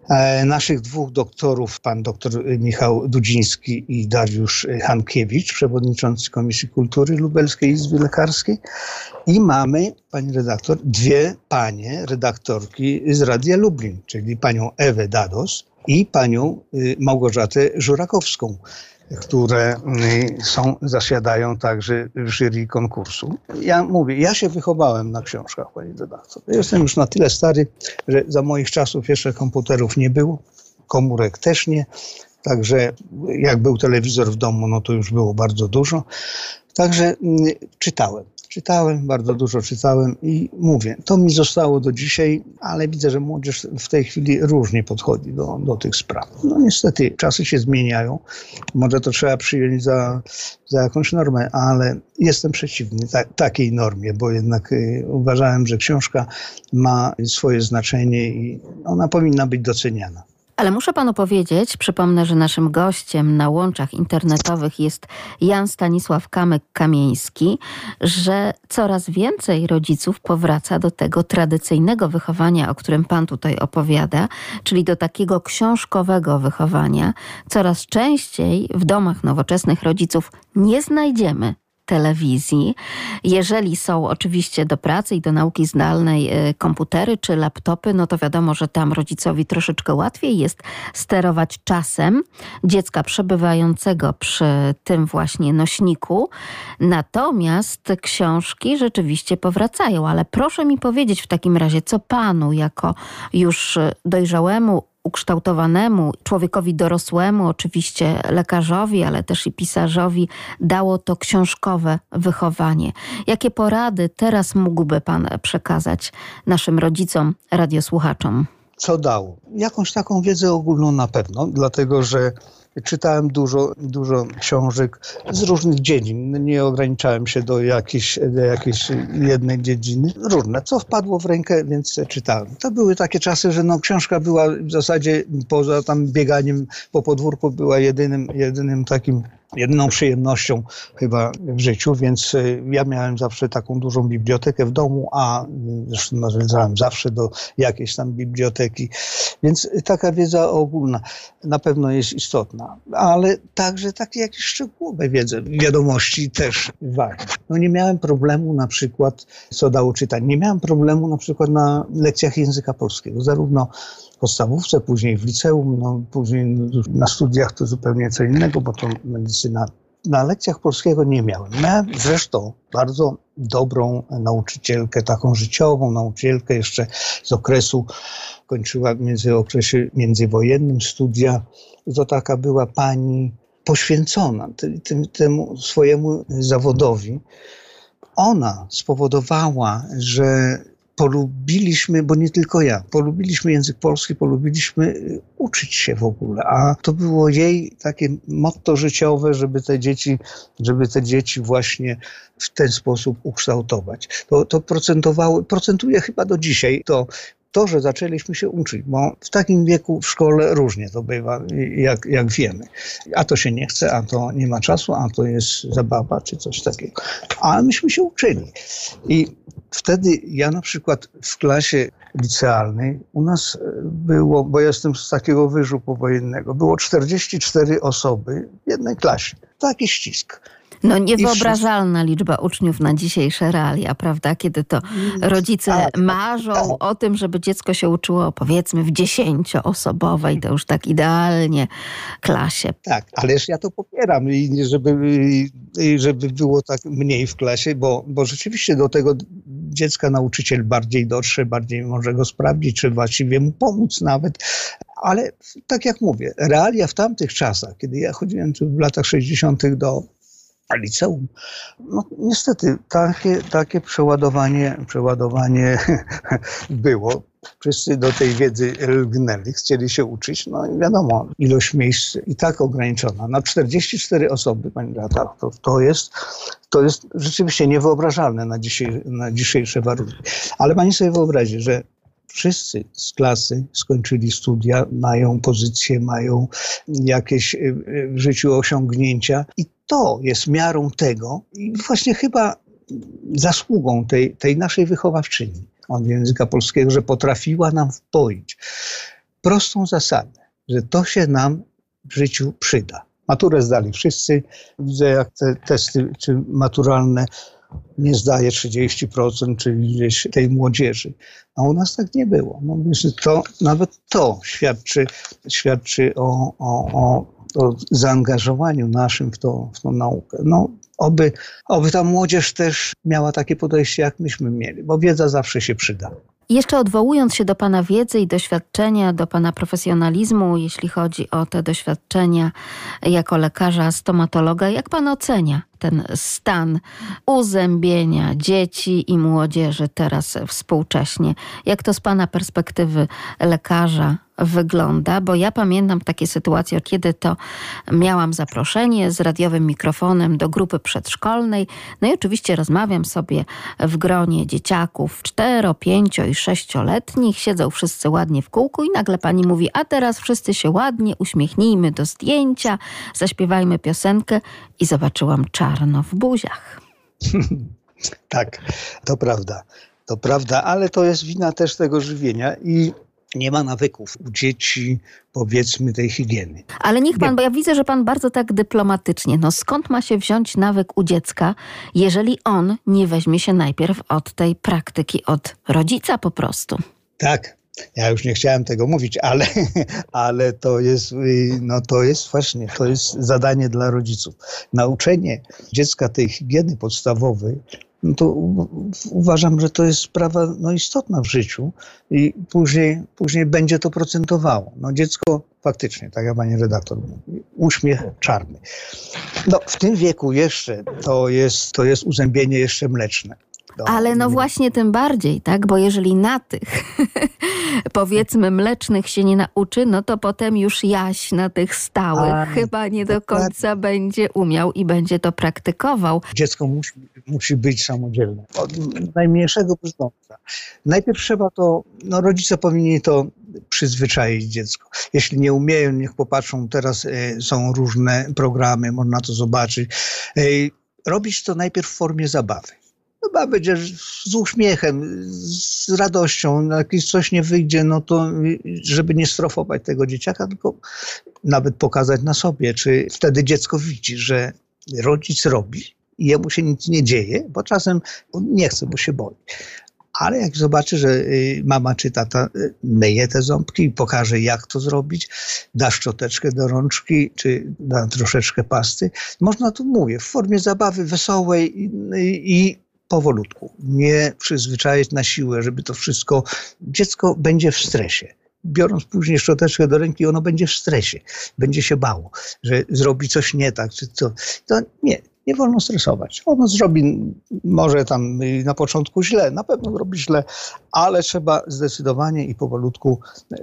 E, naszych dwóch doktorów, pan doktor Michał Dudziński i Dariusz Hankiewicz, przewodniczący Komisji Kultury Lubelskiej Izby Lekarskiej. I mamy, pani redaktor, dwie panie redaktorki z Radia Lublin, czyli panią Ewę Dados i panią y, Małgorzatę Żurakowską które y, są, zasiadają także w jury konkursu. Ja mówię, ja się wychowałem na książkach, pani redaktor. Jestem już na tyle stary, że za moich czasów jeszcze komputerów nie było, komórek też nie. Także jak był telewizor w domu, no to już było bardzo dużo. Także y, czytałem. Czytałem, bardzo dużo czytałem i mówię, to mi zostało do dzisiaj, ale widzę, że młodzież w tej chwili różnie podchodzi do, do tych spraw. No niestety, czasy się zmieniają. Może to trzeba przyjąć za, za jakąś normę, ale jestem przeciwny ta, takiej normie, bo jednak y, uważałem, że książka ma swoje znaczenie i ona powinna być doceniana. Ale muszę panu powiedzieć, przypomnę, że naszym gościem na łączach internetowych jest Jan Stanisław Kamyk-Kamieński, że coraz więcej rodziców powraca do tego tradycyjnego wychowania, o którym pan tutaj opowiada, czyli do takiego książkowego wychowania. Coraz częściej w domach nowoczesnych rodziców nie znajdziemy telewizji. Jeżeli są oczywiście do pracy i do nauki zdalnej y, komputery czy laptopy, no to wiadomo, że tam rodzicowi troszeczkę łatwiej jest sterować czasem dziecka przebywającego przy tym właśnie nośniku. Natomiast książki rzeczywiście powracają, ale proszę mi powiedzieć w takim razie, co panu jako już dojrzałemu ukształtowanemu człowiekowi dorosłemu, oczywiście lekarzowi, ale też i pisarzowi, dało to książkowe wychowanie. Jakie porady teraz mógłby Pan przekazać naszym rodzicom, radiosłuchaczom? Co dało? Jakąś taką wiedzę ogólną na pewno, dlatego że czytałem dużo, dużo książek z różnych dziedzin. Nie ograniczałem się do jakiejś, do jakiejś jednej dziedziny. Różne, co wpadło w rękę, więc czytałem. To były takie czasy, że no, książka była w zasadzie poza tam bieganiem po podwórku była jedynym, jedynym takim jedyną przyjemnością chyba w życiu, więc y, ja miałem zawsze taką dużą bibliotekę w domu, a zresztą nawiązałem zawsze do jakiejś tam biblioteki, więc taka wiedza ogólna na pewno jest istotna, ale także takie jakieś szczegółowe wiedzy, wiadomości też ważne. No nie miałem problemu na przykład, co dało czytać, nie miałem problemu na przykład na lekcjach języka polskiego, zarówno podstawówce, później w liceum, no, później na studiach to zupełnie co innego, bo to medycyna na lekcjach polskiego nie miałem. Miałem zresztą bardzo dobrą nauczycielkę, taką życiową nauczycielkę jeszcze z okresu, kończyła między okresie międzywojennym studia. To taka była pani poświęcona tym, temu swojemu zawodowi. Ona spowodowała, że polubiliśmy, bo nie tylko ja, polubiliśmy język polski, polubiliśmy y, uczyć się w ogóle, a to było jej takie motto życiowe, żeby te dzieci, żeby te dzieci właśnie w ten sposób ukształtować. To, to procentowało, procentuje chyba do dzisiaj to to, że zaczęliśmy się uczyć, bo w takim wieku w szkole różnie to bywa, jak, jak wiemy. A to się nie chce, a to nie ma czasu, a to jest zabawa, czy coś takiego. A myśmy się uczyli. I wtedy ja na przykład w klasie licealnej u nas było, bo jestem z takiego wyżu powojennego, było 44 osoby w jednej klasie. Taki ścisk. No niewyobrażalna liczba uczniów na dzisiejsze realia, prawda? Kiedy to rodzice tak, marzą tak. o tym, żeby dziecko się uczyło powiedzmy w dziesięcioosobowej, to już tak idealnie klasie. Tak, ależ ja to popieram i żeby, żeby było tak mniej w klasie, bo, bo rzeczywiście do tego dziecka nauczyciel bardziej dotrze, bardziej może go sprawdzić, czy właściwie mu pomóc nawet. Ale tak jak mówię, realia w tamtych czasach, kiedy ja chodziłem w latach 60. do liceum. No, niestety takie, takie przeładowanie, przeładowanie [LAUGHS] było. Wszyscy do tej wiedzy lgnęli, chcieli się uczyć, no i wiadomo, ilość miejsc i tak ograniczona. Na 44 osoby, pani Beata, to, to, jest, to jest rzeczywiście niewyobrażalne na, na dzisiejsze warunki. Ale pani sobie wyobrazi, że wszyscy z klasy skończyli studia, mają pozycje, mają jakieś y, y, w życiu osiągnięcia i to jest miarą tego i właśnie chyba zasługą tej, tej naszej wychowawczyni od języka polskiego, że potrafiła nam wpoić prostą zasadę, że to się nam w życiu przyda. Maturę zdali wszyscy. Widzę, jak te testy czy maturalne nie zdaje 30%, czyli gdzieś tej młodzieży. A u nas tak nie było. No, to, nawet to świadczy, świadczy o, o, o, o zaangażowaniu naszym w, to, w tą naukę. No, oby, oby ta młodzież też miała takie podejście, jak myśmy mieli, bo wiedza zawsze się przyda. Jeszcze odwołując się do Pana wiedzy i doświadczenia, do Pana profesjonalizmu, jeśli chodzi o te doświadczenia jako lekarza stomatologa, jak Pan ocenia ten stan uzębienia dzieci i młodzieży teraz współcześnie? Jak to z Pana perspektywy lekarza wygląda, bo ja pamiętam takie sytuacje, kiedy to miałam zaproszenie z radiowym mikrofonem do grupy przedszkolnej. No i oczywiście rozmawiam sobie w gronie dzieciaków 4, 5 i 6-letnich. Siedzą wszyscy ładnie w kółku i nagle pani mówi, a teraz wszyscy się ładnie uśmiechnijmy do zdjęcia, zaśpiewajmy piosenkę i zobaczyłam czarno w buziach. [LAUGHS] tak, to prawda. To prawda, ale to jest wina też tego żywienia i nie ma nawyków u dzieci, powiedzmy, tej higieny. Ale niech pan, bo ja widzę, że pan bardzo tak dyplomatycznie. No skąd ma się wziąć nawyk u dziecka, jeżeli on nie weźmie się najpierw od tej praktyki, od rodzica po prostu? Tak, ja już nie chciałem tego mówić, ale, [LAUGHS] ale to, jest, no to jest właśnie, to jest zadanie dla rodziców. Nauczenie dziecka tej higieny podstawowej no to uważam, że to jest sprawa no, istotna w życiu i później, później będzie to procentowało. No, dziecko faktycznie, tak jak pani redaktor mówi, uśmiech czarny. No, w tym wieku jeszcze to jest, to jest uzębienie jeszcze mleczne. Ale no właśnie tym bardziej, tak? Bo jeżeli na tych [LAUGHS] powiedzmy mlecznych się nie nauczy, no to potem już jaś na tych stałych A, chyba nie do końca będzie umiał i będzie to praktykował. Dziecko musi, musi być samodzielne. Od najmniejszego brzdąca. Najpierw trzeba to, no rodzice powinni to przyzwyczaić dziecko. Jeśli nie umieją, niech popatrzą, teraz y, są różne programy, można to zobaczyć. Y, robić to najpierw w formie zabawy chyba będzie z uśmiechem, z radością, jak coś nie wyjdzie, no to żeby nie strofować tego dzieciaka, tylko nawet pokazać na sobie, czy wtedy dziecko widzi, że rodzic robi i jemu się nic nie dzieje, bo czasem on nie chce, bo się boi. Ale jak zobaczy, że y, mama czy tata y, myje te ząbki i pokaże, jak to zrobić, da szczoteczkę do rączki, czy da troszeczkę pasty, można tu mówię, w formie zabawy wesołej i, i powolutku. Nie przyzwyczaić na siłę, żeby to wszystko. Dziecko będzie w stresie biorąc później szczoteczkę do ręki, ono będzie w stresie, będzie się bało, że zrobi coś nie tak, czy co. To nie, nie wolno stresować. Ono zrobi może tam na początku źle, na pewno zrobi źle, ale trzeba zdecydowanie i powolutku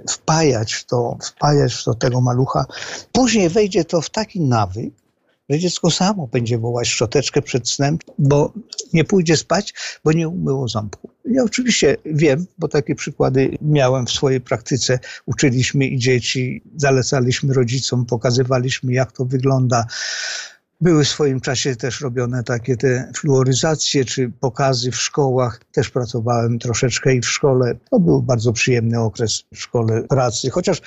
wpajać w to, wpajać w to tego malucha. Później wejdzie to w taki nawyk, że dziecko samo będzie wołać szczoteczkę przed snem, bo nie pójdzie spać, bo nie umyło ząbku. Ja oczywiście wiem, bo takie przykłady miałem w swojej praktyce. Uczyliśmy i dzieci, zalecaliśmy rodzicom, pokazywaliśmy, jak to wygląda. Były w swoim czasie też robione takie te fluoryzacje czy pokazy w szkołach. Też pracowałem troszeczkę i w szkole. To był bardzo przyjemny okres w szkole pracy, chociaż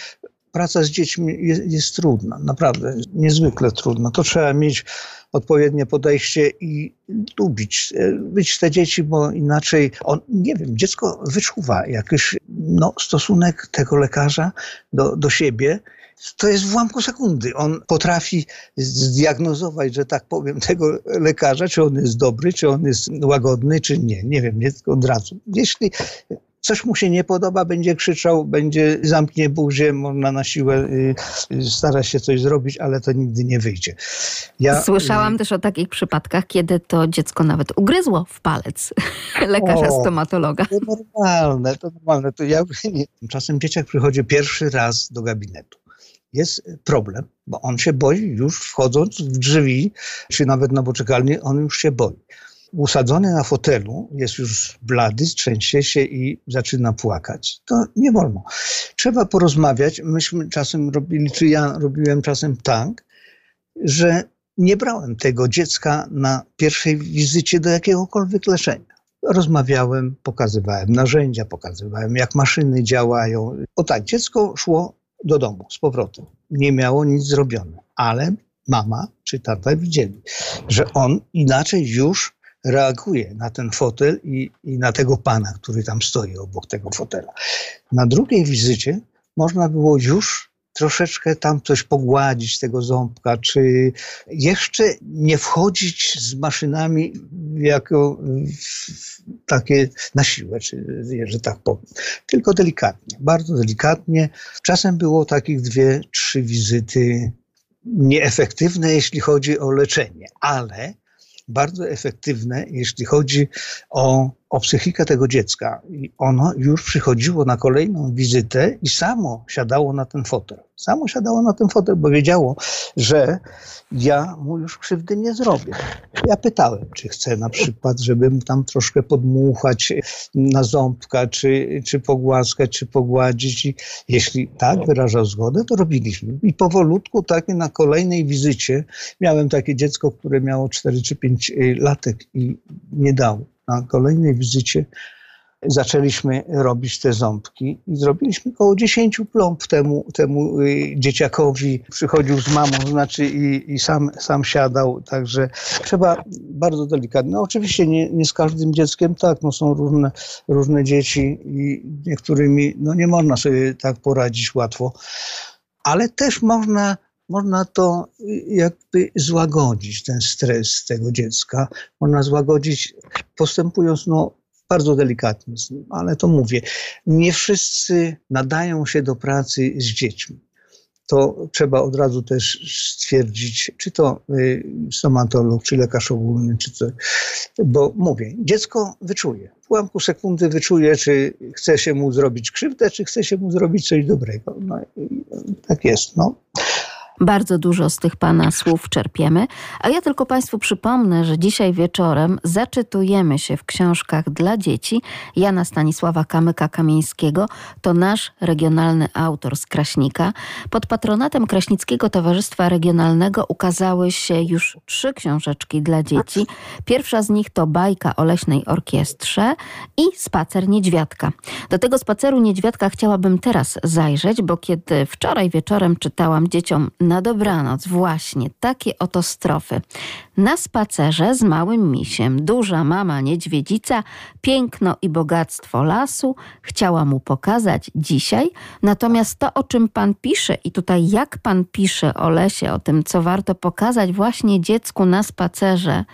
praca z dziećmi jest, jest, trudna, naprawdę niezwykle trudna. To trzeba mieć odpowiednie podejście i lubić, być te dzieci, bo inaczej, on, nie wiem, dziecko wyczuwa jakiś no, stosunek tego lekarza do, do siebie. To jest w ułamku sekundy. On potrafi zdiagnozować, że tak powiem, tego lekarza, czy on jest dobry, czy on jest łagodny, czy nie. Nie wiem, nie od razu. Jeśli coś mu się nie podoba, będzie krzyczał, będzie zamknie buzię, można na siłę y, y, stara się coś zrobić, ale to nigdy nie wyjdzie. Ja, Słyszałam y, też o takich przypadkach, kiedy to dziecko nawet ugryzło w palec [LAUGHS] lekarza o, stomatologa. To normalne, to normalne. To ja. Czasem dzieciak przychodzi pierwszy raz do gabinetu jest problem, bo on się boi już wchodząc w drzwi, czy nawet na poczekalni, on już się boi usadzony na fotelu, jest już blady, trzęsie się i zaczyna płakać. To nie wolno. Trzeba porozmawiać. Myśmy czasem robili, czy ja robiłem czasem tak, że nie brałem tego dziecka na pierwszej wizycie do jakiegokolwiek leczenia. Rozmawiałem, pokazywałem narzędzia, pokazywałem jak maszyny działają. O tak, dziecko szło do domu z powrotem. Nie miało nic zrobione, ale mama czy tata widzieli, że on inaczej już reaguje na ten fotel i, i na tego pana, który tam stoi obok tego fotela. Na drugiej wizycie można było już troszeczkę tam coś pogładzić tego ząbka, czy jeszcze nie wchodzić z maszynami jako takie na siłę, czy, że tak powiem. Tylko delikatnie, bardzo delikatnie. Czasem było takich dwie, trzy wizyty nieefektywne, jeśli chodzi o leczenie, ale bardzo efektywne, jeśli chodzi o, o psychikę tego dziecka. I ono już przychodziło na kolejną wizytę i samo siadało na ten fotel. Samo siadało na ten fotel, bo wiedziało, że ja mu już krzywdy nie zrobię. Ja pytałem, czy chce na przykład, żebym tam troszkę podmuchać na ząbka, czy, czy pogłaskać, czy pogładzić. I jeśli tak wyrażał zgodę, to robiliśmy. I powolutku, takie na kolejnej wizycie, miałem takie dziecko, które miało 4 czy 5 y, latek i nie dało. Na kolejnej wizycie zaczęliśmy robić te ząbki i zrobiliśmy około 10 plomb temu, temu y, dzieciakowi. Przychodził z mamą, znaczy i, i sam, sam siadał, także trzeba bardzo delikatnie. No oczywiście nie, nie z każdym dzieckiem tak, no są różne, różne dzieci i niektórymi no nie można sobie tak poradzić łatwo, ale też można można to jakby złagodzić, ten stres tego dziecka. Można złagodzić postępując no, bardzo delikatnie z nim, ale to mówię, nie wszyscy nadają się do pracy z dziećmi. To trzeba od razu też stwierdzić, czy to y, stomatolog, czy lekarz ogólny, czy co. Bo mówię, dziecko wyczuje. W ułamku sekundy wyczuje, czy chce się mu zrobić krzywdę, czy chce się mu zrobić coś dobrego. No, tak jest. No. Bardzo dużo z tych Pana słów czerpiemy. A ja tylko Państwu przypomnę, że dzisiaj wieczorem zaczytujemy się w książkach dla dzieci Jana Stanisława Kamyka-Kamieńskiego. To nasz regionalny autor z Kraśnika. Pod patronatem Kraśnickiego Towarzystwa Regionalnego ukazały się już trzy książeczki dla dzieci. Pierwsza z nich to Bajka o Leśnej Orkiestrze i Spacer Niedźwiadka. Do tego Spaceru Niedźwiadka chciałabym teraz zajrzeć, bo kiedy wczoraj wieczorem czytałam dzieciom na dobranoc właśnie takie oto strofy. Na spacerze z małym misiem duża mama niedźwiedzica piękno i bogactwo lasu chciała mu pokazać dzisiaj. Natomiast to, o czym pan pisze i tutaj jak pan pisze o lesie, o tym, co warto pokazać właśnie dziecku na spacerze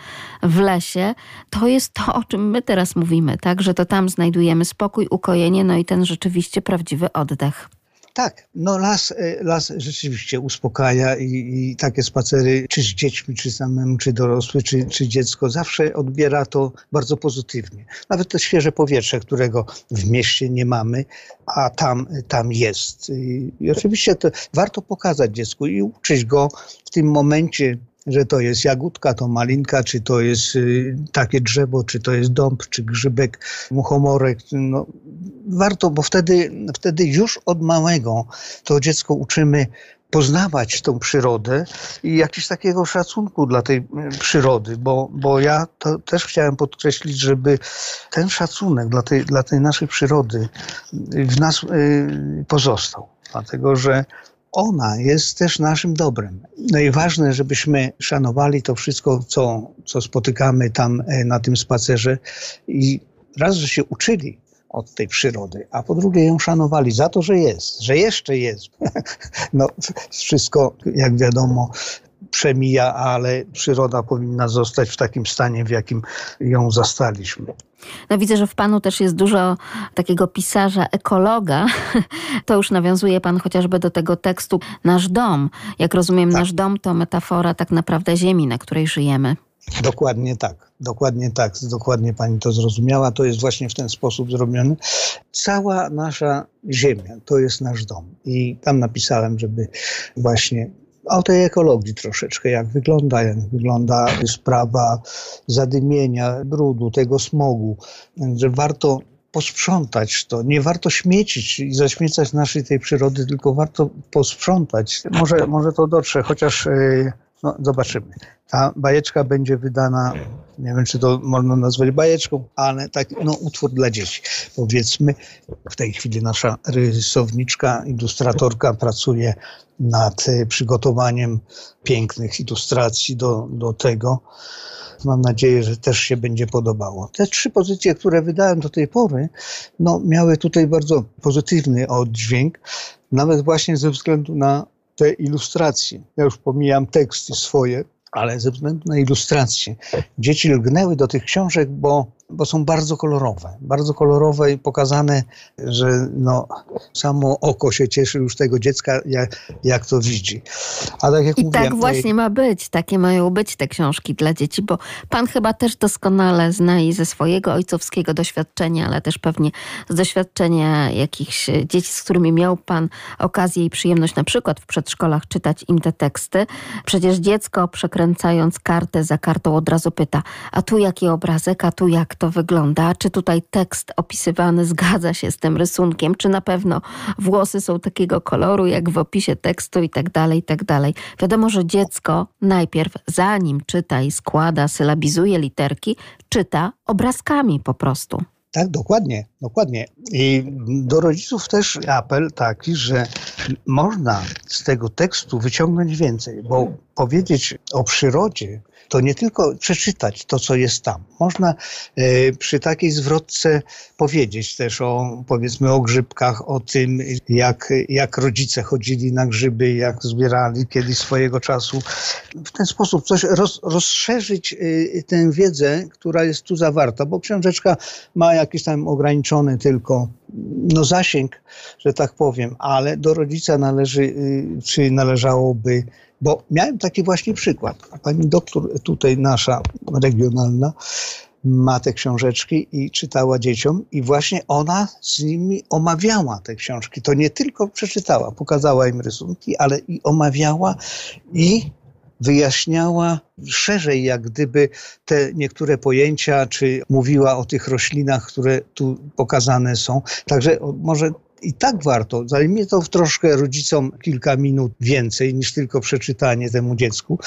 w lesie, to jest to, o czym my teraz mówimy, tak? Że to tam znajdujemy spokój, ukojenie, no i ten rzeczywiście prawdziwy oddech. Tak, no las, e, las rzeczywiście uspokaja i, i, takie spacery, czy z dziećmi, czy samemu, czy dorosły, czy, czy dziecko, zawsze odbiera to bardzo pozytywnie. Nawet to świeże powietrze, którego w mieście nie mamy, a tam, tam jest. I, i oczywiście to warto pokazać dziecku i uczyć go w tym momencie, że to jest jagódka, to malinka, czy to jest y, takie drzewo, czy to jest dąb, czy grzybek, muchomorek. No, warto, bo wtedy, wtedy już od małego to dziecko uczymy poznawać tą przyrodę i jakiś takiego szacunku dla tej y, przyrody, bo, bo ja to też chciałem podkreślić, żeby ten szacunek dla tej, dla tej naszej przyrody w nas y, pozostał. Dlatego, że ona jest też naszym dobrem. No i ważne, żebyśmy szanowali to wszystko, co, co spotykamy tam e, na tym spacerze i raz, że się uczyli od tej przyrody, a po drugie ją szanowali za to, że jest, że jeszcze jest. [LAUGHS] No, wszystko, jak wiadomo, przemija, ale przyroda powinna zostać w takim stanie, w jakim ją zastaliśmy. No widzę, że w panu też jest dużo takiego pisarza, ekologa. [LAUGHS] To już nawiązuje pan chociażby do tego tekstu Nasz dom. Jak rozumiem, tak. nasz dom to metafora tak naprawdę ziemi, na której żyjemy. Dokładnie tak, dokładnie tak, dokładnie pani to zrozumiała. To jest właśnie w ten sposób zrobione. Cała nasza ziemia to jest nasz dom. I tam napisałem, żeby właśnie o tej ekologii troszeczkę, jak wygląda, jak wygląda sprawa zadymienia, brudu, tego smogu, że warto posprzątać to. Nie warto śmiecić i zaśmiecać naszej tej przyrody, tylko warto posprzątać. Może, może to dotrze, chociaż e, no, zobaczymy. Ta bajeczka będzie wydana, nie wiem czy to można nazwać bajeczką, ale tak, no, utwór dla dzieci. Powiedzmy, w tej chwili nasza rysowniczka, ilustratorka pracuje nad e, przygotowaniem pięknych ilustracji do, do tego. Mam nadzieję, że też się będzie podobało. Te trzy pozycje, które wydałem do tej pory, no, miały tutaj bardzo pozytywny oddźwięk, nawet właśnie ze względu na te ilustracje. Ja już pomijam teksty swoje, ale ze względu na ilustracje. Dzieci lgnęły do tych książek, bo bo są bardzo kolorowe. Bardzo kolorowe i pokazane, że no, samo oko się cieszy już tego dziecka, jak, jak to widzi. A tak jak I mówiłem, tak właśnie ma być. Takie mają być te książki dla dzieci, bo pan chyba też doskonale zna i ze swojego ojcowskiego doświadczenia, ale też pewnie z doświadczenia jakichś dzieci, z którymi miał pan okazję i przyjemność na przykład w przedszkolach czytać im te teksty. Przecież dziecko przekręcając kartę za kartą od razu pyta, a tu jaki obrazek, a tu jak to wygląda, czy tutaj tekst opisywany zgadza się z tym rysunkiem, czy na pewno włosy są takiego koloru, jak w opisie tekstu i tak dalej, i tak dalej. Wiadomo, że dziecko najpierw, zanim czyta i składa, sylabizuje literki, czyta obrazkami po prostu. Tak, dokładnie, dokładnie. I do rodziców też apel taki, że można z tego tekstu wyciągnąć więcej, bo powiedzieć o przyrodzie to nie tylko przeczytać to, co jest tam. Można e, przy takiej zwrotce powiedzieć też o, powiedzmy, o grzybkach, o tym, jak, jak rodzice chodzili na grzyby, jak zbierali kiedyś swojego czasu. W ten sposób coś roz, rozszerzyć e, tę wiedzę, która jest tu zawarta, bo książeczka ma jakiś tam ograniczony tylko no, zasięg, że tak powiem, ale do rodzica należy, e, czy należałoby bo miałem taki właśnie przykład. Pani doktor tutaj nasza regionalna ma te książeczki i czytała dzieciom i właśnie ona z nimi omawiała te książki. To nie tylko przeczytała, pokazała im rysunki, ale i omawiała i wyjaśniała szerzej, jak gdyby te niektóre pojęcia, czy mówiła o tych roślinach, które tu pokazane są. Także może I tak warto. Zajmie to troszkę rodzicom kilka minut więcej niż tylko przeczytanie temu dziecku,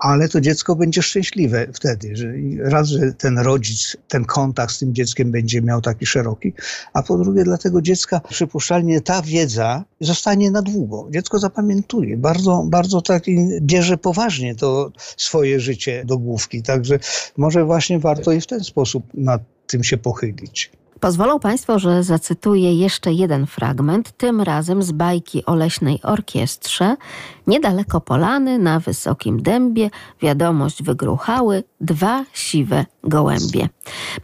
ale to dziecko będzie szczęśliwe wtedy, że raz, że ten rodzic, ten kontakt z tym dzieckiem będzie miał taki szeroki, a po drugie dla tego dziecka przypuszczalnie ta wiedza zostanie na długo. Dziecko zapamiętuje, bardzo, bardzo taki bierze poważnie to swoje życie do główki, także może właśnie warto i w ten sposób nad tym się pochylić. Pozwolą Państwo, że zacytuję jeszcze jeden fragment, tym razem z bajki o leśnej orkiestrze. Niedaleko polany, na wysokim dębie, wiadomość wygruchały dwa siwe gołębie.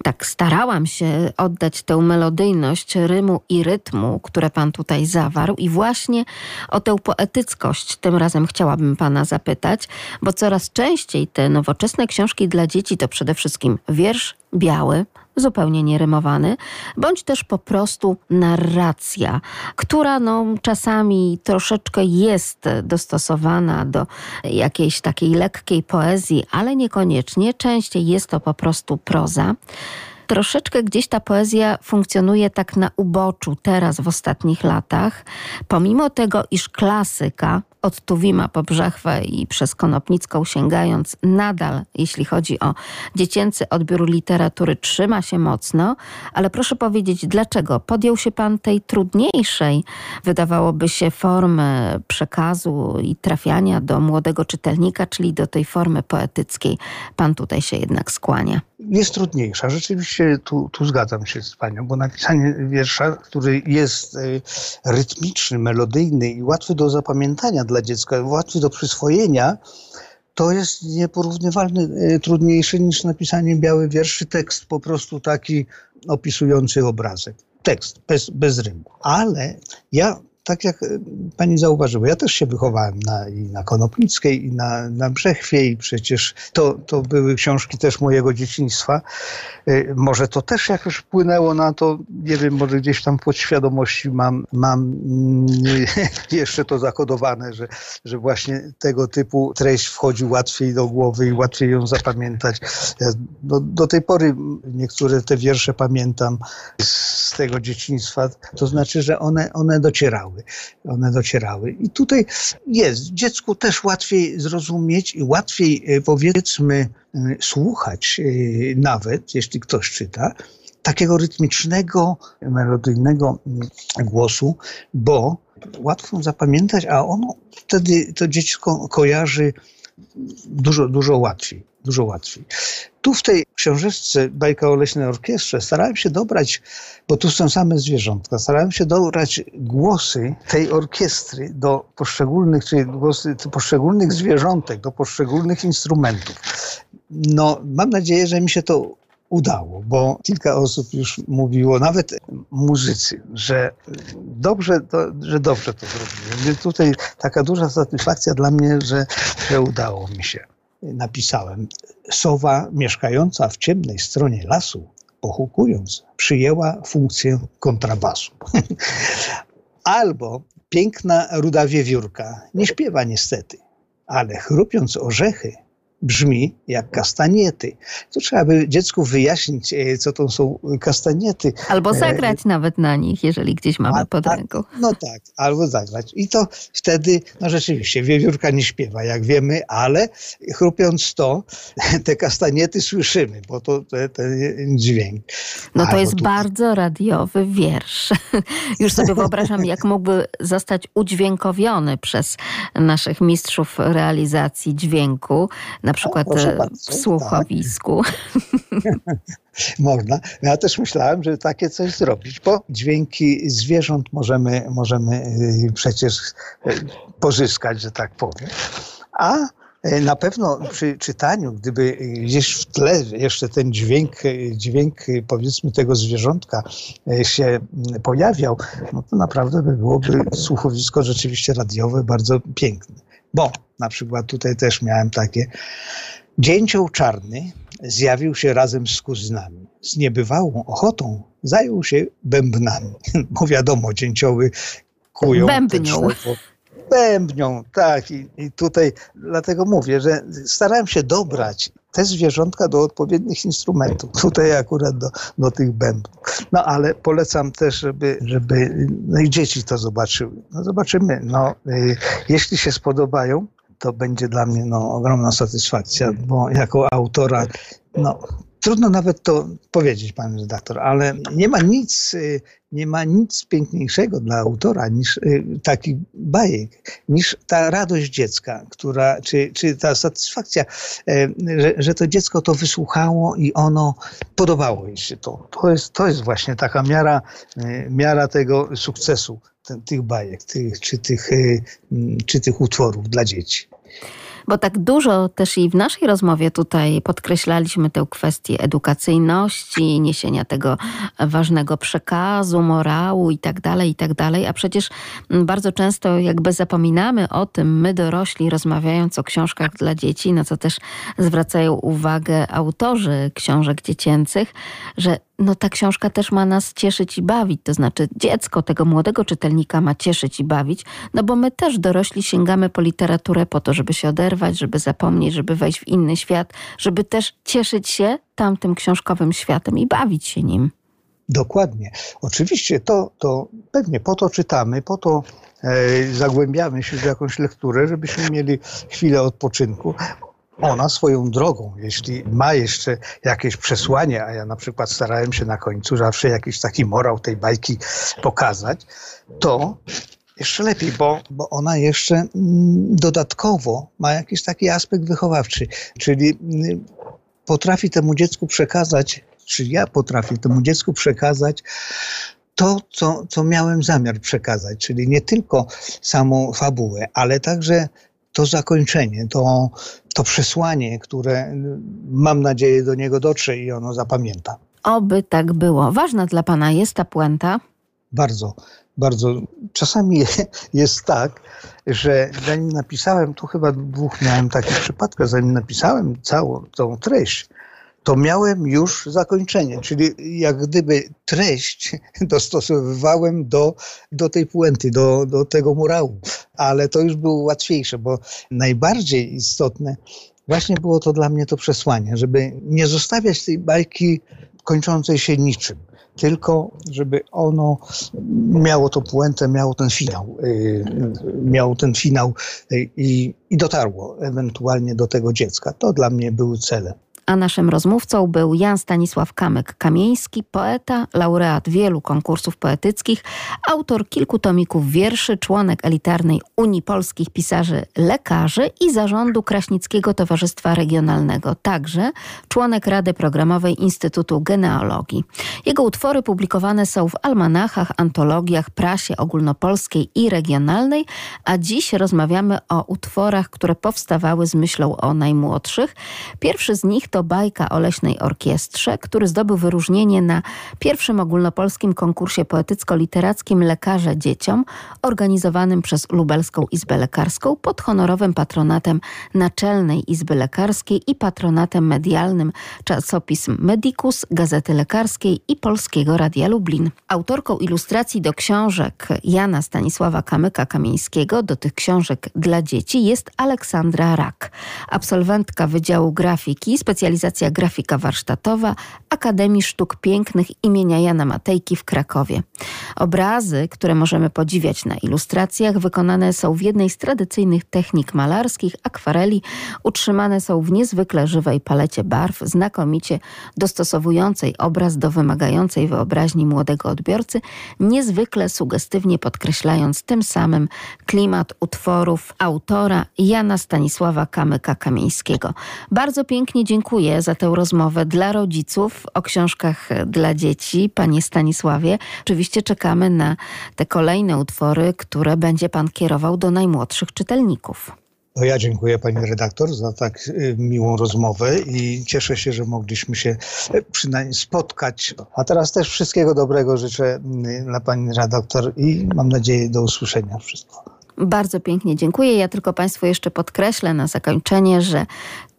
Tak starałam się oddać tę melodyjność rymu i rytmu, które Pan tutaj zawarł i właśnie o tę poetyckość tym razem chciałabym Pana zapytać, bo coraz częściej te nowoczesne książki dla dzieci to przede wszystkim wiersz biały, zupełnie nierymowany, bądź też po prostu narracja, która no, czasami troszeczkę jest dostosowana do jakiejś takiej lekkiej poezji, ale niekoniecznie. Częściej jest to po prostu proza troszeczkę gdzieś ta poezja funkcjonuje tak na uboczu teraz w ostatnich latach, pomimo tego, iż klasyka od Tuwima po Brzechwę i przez Konopnicką sięgając, nadal, jeśli chodzi o dziecięcy odbiór literatury, trzyma się mocno, ale proszę powiedzieć, dlaczego podjął się Pan tej trudniejszej, wydawałoby się, formy przekazu i trafiania do młodego czytelnika, czyli do tej formy poetyckiej. Pan tutaj się jednak skłania jest trudniejsza. Rzeczywiście tu, tu zgadzam się z panią, bo napisanie wiersza, który jest e, rytmiczny, melodyjny i łatwy do zapamiętania dla dziecka, łatwy do przyswojenia, to jest nieporównywalnie trudniejsze niż napisanie biały wierszy, tekst po prostu taki opisujący obrazek. Tekst, bez, bez rymu. Ale ja tak jak e, pani zauważyła, ja też się wychowałem na, i na Konopnickiej, i na, na Brzechwie, i przecież to, to były książki też mojego dzieciństwa. E, może to też jakoś wpłynęło na to, nie wiem, może gdzieś tam podświadomości mam, mam mm, [LAUGHS] jeszcze to zakodowane, że, że właśnie tego typu treść wchodzi łatwiej do głowy i łatwiej ją zapamiętać. Ja do, do tej pory niektóre te wiersze pamiętam z tego dzieciństwa, to znaczy, że one, one docierały docierały. One docierały. I tutaj jest dziecku też łatwiej zrozumieć i łatwiej e, powiedzmy e, słuchać e, nawet, jeśli ktoś czyta, takiego rytmicznego, melodyjnego mm, głosu, bo łatwo zapamiętać, a ono wtedy to dziecko kojarzy dużo, dużo łatwiej dużo łatwiej. Tu w tej książeczce Bajka o Leśnej Orkiestrze starałem się dobrać, bo tu są same zwierzątka, starałem się dobrać głosy tej orkiestry do poszczególnych, czyli głosy poszczególnych zwierzątek, do poszczególnych instrumentów. No, mam nadzieję, że mi się to udało, bo kilka osób już mówiło, nawet muzycy, że dobrze to, że dobrze to zrobiłem. Więc tutaj taka duża satysfakcja dla mnie, że, że udało mi się napisałem. Sowa mieszkająca w ciemnej stronie lasu, pochukując, przyjęła funkcję kontrabasu. [LAUGHS] Albo piękna ruda wiewiórka nie śpiewa niestety, ale chrupiąc orzechy, brzmi jak kastaniety. To trzeba by dziecku wyjaśnić, e, co to są kastaniety. Albo e, zagrać nawet na nich, jeżeli gdzieś mamy a, pod ręką. no tak, albo zagrać. I to wtedy, no rzeczywiście, wiewiórka nie śpiewa, jak wiemy, ale chrupiąc to, [LAUGHS] te kastaniety słyszymy, bo to ten dźwięk. No to jest tu... bardzo radiowy wiersz. [LAUGHS] Już sobie wyobrażam, jak mógłby zostać udźwiękowiony przez naszych mistrzów realizacji dźwięku. Na na przykład o, e, bardzo, w słuchowisku. Tak. [LAUGHS] Można. Ja też myślałem, że takie coś zrobić, bo dźwięki zwierząt możemy, możemy y, przecież y, pozyskać, że tak powiem. A e, na pewno przy czytaniu, gdyby gdzieś w tle jeszcze ten dźwięk, dźwięk powiedzmy tego zwierzątka się pojawiał, no to naprawdę by byłoby słuchowisko rzeczywiście radiowe bardzo piękne. Bo na przykład tutaj też miałem takie. Dzięcioł czarny zjawił się razem z kuzynami. Z niebywałą ochotą zajął się bębnami. [LAUGHS] Bo wiadomo, dzięcioły kują. Bębnią. Bębnią, tak. I, I tutaj dlatego mówię, że starałem się dobrać te zwierzątka do odpowiednich instrumentów. Tutaj akurat do, do tych bębnów. No ale polecam też, żeby, żeby no i dzieci to zobaczyły. No zobaczymy. No, y, jeśli się spodobają, to będzie dla mnie no, ogromna satysfakcja, bo jako autora no, Trudno nawet to powiedzieć, pan redaktor, ale nie ma nic, y, nie ma nic piękniejszego dla autora niż y, taki bajek, niż ta radość dziecka, która, czy, czy ta satysfakcja, y, że, że to dziecko to wysłuchało i ono podobało jej się to. To jest, to jest właśnie taka miara, miara tego sukcesu ten, tych bajek, tych, czy, tych, czy tych utworów dla dzieci. Bo tak dużo też i w naszej rozmowie tutaj podkreślaliśmy tę kwestię edukacyjności, niesienia tego ważnego przekazu, morału i tak dalej, i tak dalej. A przecież bardzo często jakby zapominamy o tym, my dorośli rozmawiając o książkach dla dzieci, na co też zwracają uwagę autorzy książek dziecięcych, że no ta książka też ma nas cieszyć i bawić. To znaczy dziecko tego młodego czytelnika ma cieszyć i bawić, no bo my też dorośli sięgamy po literaturę po to, żeby się oderwać, żeby zapomnieć, żeby wejść w inny świat, żeby też cieszyć się tamtym książkowym światem i bawić się nim. Dokładnie. Oczywiście to, to pewnie po to czytamy, po to e, zagłębiamy się w jakąś lekturę, żebyśmy mieli chwilę odpoczynku ona swoją drogą, jeśli ma jeszcze jakieś przesłanie, a ja na przykład starałem się na końcu zawsze jakiś taki morał tej bajki pokazać, to jeszcze lepiej, bo, bo ona jeszcze mm, dodatkowo ma jakiś taki aspekt wychowawczy, czyli mm, potrafi temu dziecku przekazać, czy ja potrafię temu dziecku przekazać to, co, co miałem zamiar przekazać, czyli nie tylko samą fabułę, ale także to zakończenie, to, to przesłanie, które mam nadzieję do niego dotrze i ono zapamięta. Oby tak było. Ważna dla Pana jest ta puenta? Bardzo, bardzo. Czasami [LAUGHS] jest tak, że zanim napisałem, tu chyba dwóch miałem takich przypadków, zanim napisałem całą tą treść, to miałem już zakończenie, czyli jak gdyby treść [LAUGHS] dostosowywałem do, do tej puenty, do, do tego murału. Ale to już było łatwiejsze, bo najbardziej istotne właśnie było to dla mnie to przesłanie, żeby nie zostawiać tej bajki kończącej się niczym tylko żeby ono miało to puentę, miało ten finał, yy, miało ten finał yy, i, i dotarło ewentualnie do tego dziecka. To dla mnie były cele a naszym rozmówcą był Jan Stanisław Kamyk-Kamieński, poeta, laureat wielu konkursów poetyckich, autor kilku tomików wierszy, członek elitarnej Unii Polskich Pisarzy Lekarzy i zarządu Kraśnickiego Towarzystwa Regionalnego, także członek Rady Programowej Instytutu Genealogii. Jego utwory publikowane są w almanachach, antologiach, prasie ogólnopolskiej i regionalnej, a dziś rozmawiamy o utworach, które powstawały z myślą o najmłodszych. Pierwszy z nich to bajka o leśnej orkiestrze, który zdobył wyróżnienie na pierwszym ogólnopolskim konkursie poetycko-literackim Lekarze Dzieciom, organizowanym przez Lubelską Izbę Lekarską pod honorowym patronatem Naczelnej Izby Lekarskiej i patronatem medialnym czasopism Medicus, Gazety Lekarskiej i Polskiego Radia Lublin. Autorką ilustracji do książek Jana Stanisława Kamyka-Kamieńskiego, do tych książek dla dzieci jest Aleksandra Rak, absolwentka Wydziału Grafiki, specjalistycznej specjalizacja grafika warsztatowa Akademii Sztuk Pięknych imienia Jana Matejki w Krakowie. Obrazy, które możemy podziwiać na ilustracjach, wykonane są w jednej z tradycyjnych technik malarskich, akwareli, utrzymane są w niezwykle żywej palecie barw, znakomicie dostosowującej obraz do wymagającej wyobraźni młodego odbiorcy, niezwykle sugestywnie podkreślając tym samym klimat utworów autora Jana Stanisława Kamyka-Kamieńskiego. Bardzo pięknie dziękuję dziękuję za tę rozmowę dla rodziców o książkach dla dzieci, panie Stanisławie. Oczywiście czekamy na te kolejne utwory, które będzie pan kierował do najmłodszych czytelników. No ja dziękuję pani redaktor za tak y, miłą rozmowę i cieszę się, że mogliśmy się y, przynajmniej spotkać. A teraz też wszystkiego dobrego życzę y, dla pani redaktor i mam nadzieję do usłyszenia wszystko. Bardzo pięknie dziękuję. Ja tylko Państwu jeszcze podkreślę na zakończenie, że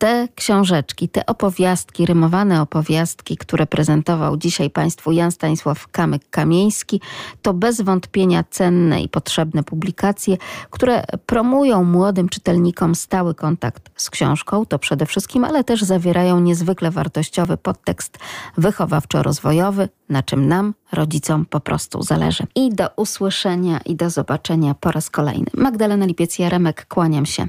te książeczki, te opowiastki, rymowane opowiastki, które prezentował dzisiaj Państwu Jan Stanisław Kamyk-Kamieński, to bez wątpienia cenne i potrzebne publikacje, które promują młodym czytelnikom stały kontakt z książką, to przede wszystkim, ale też zawierają niezwykle wartościowy podtekst wychowawczo-rozwojowy, na czym nam, rodzicom, po prostu zależy. I do usłyszenia i do zobaczenia po raz kolejny. Magdalena Lipiec-Jaremek, kłaniam się.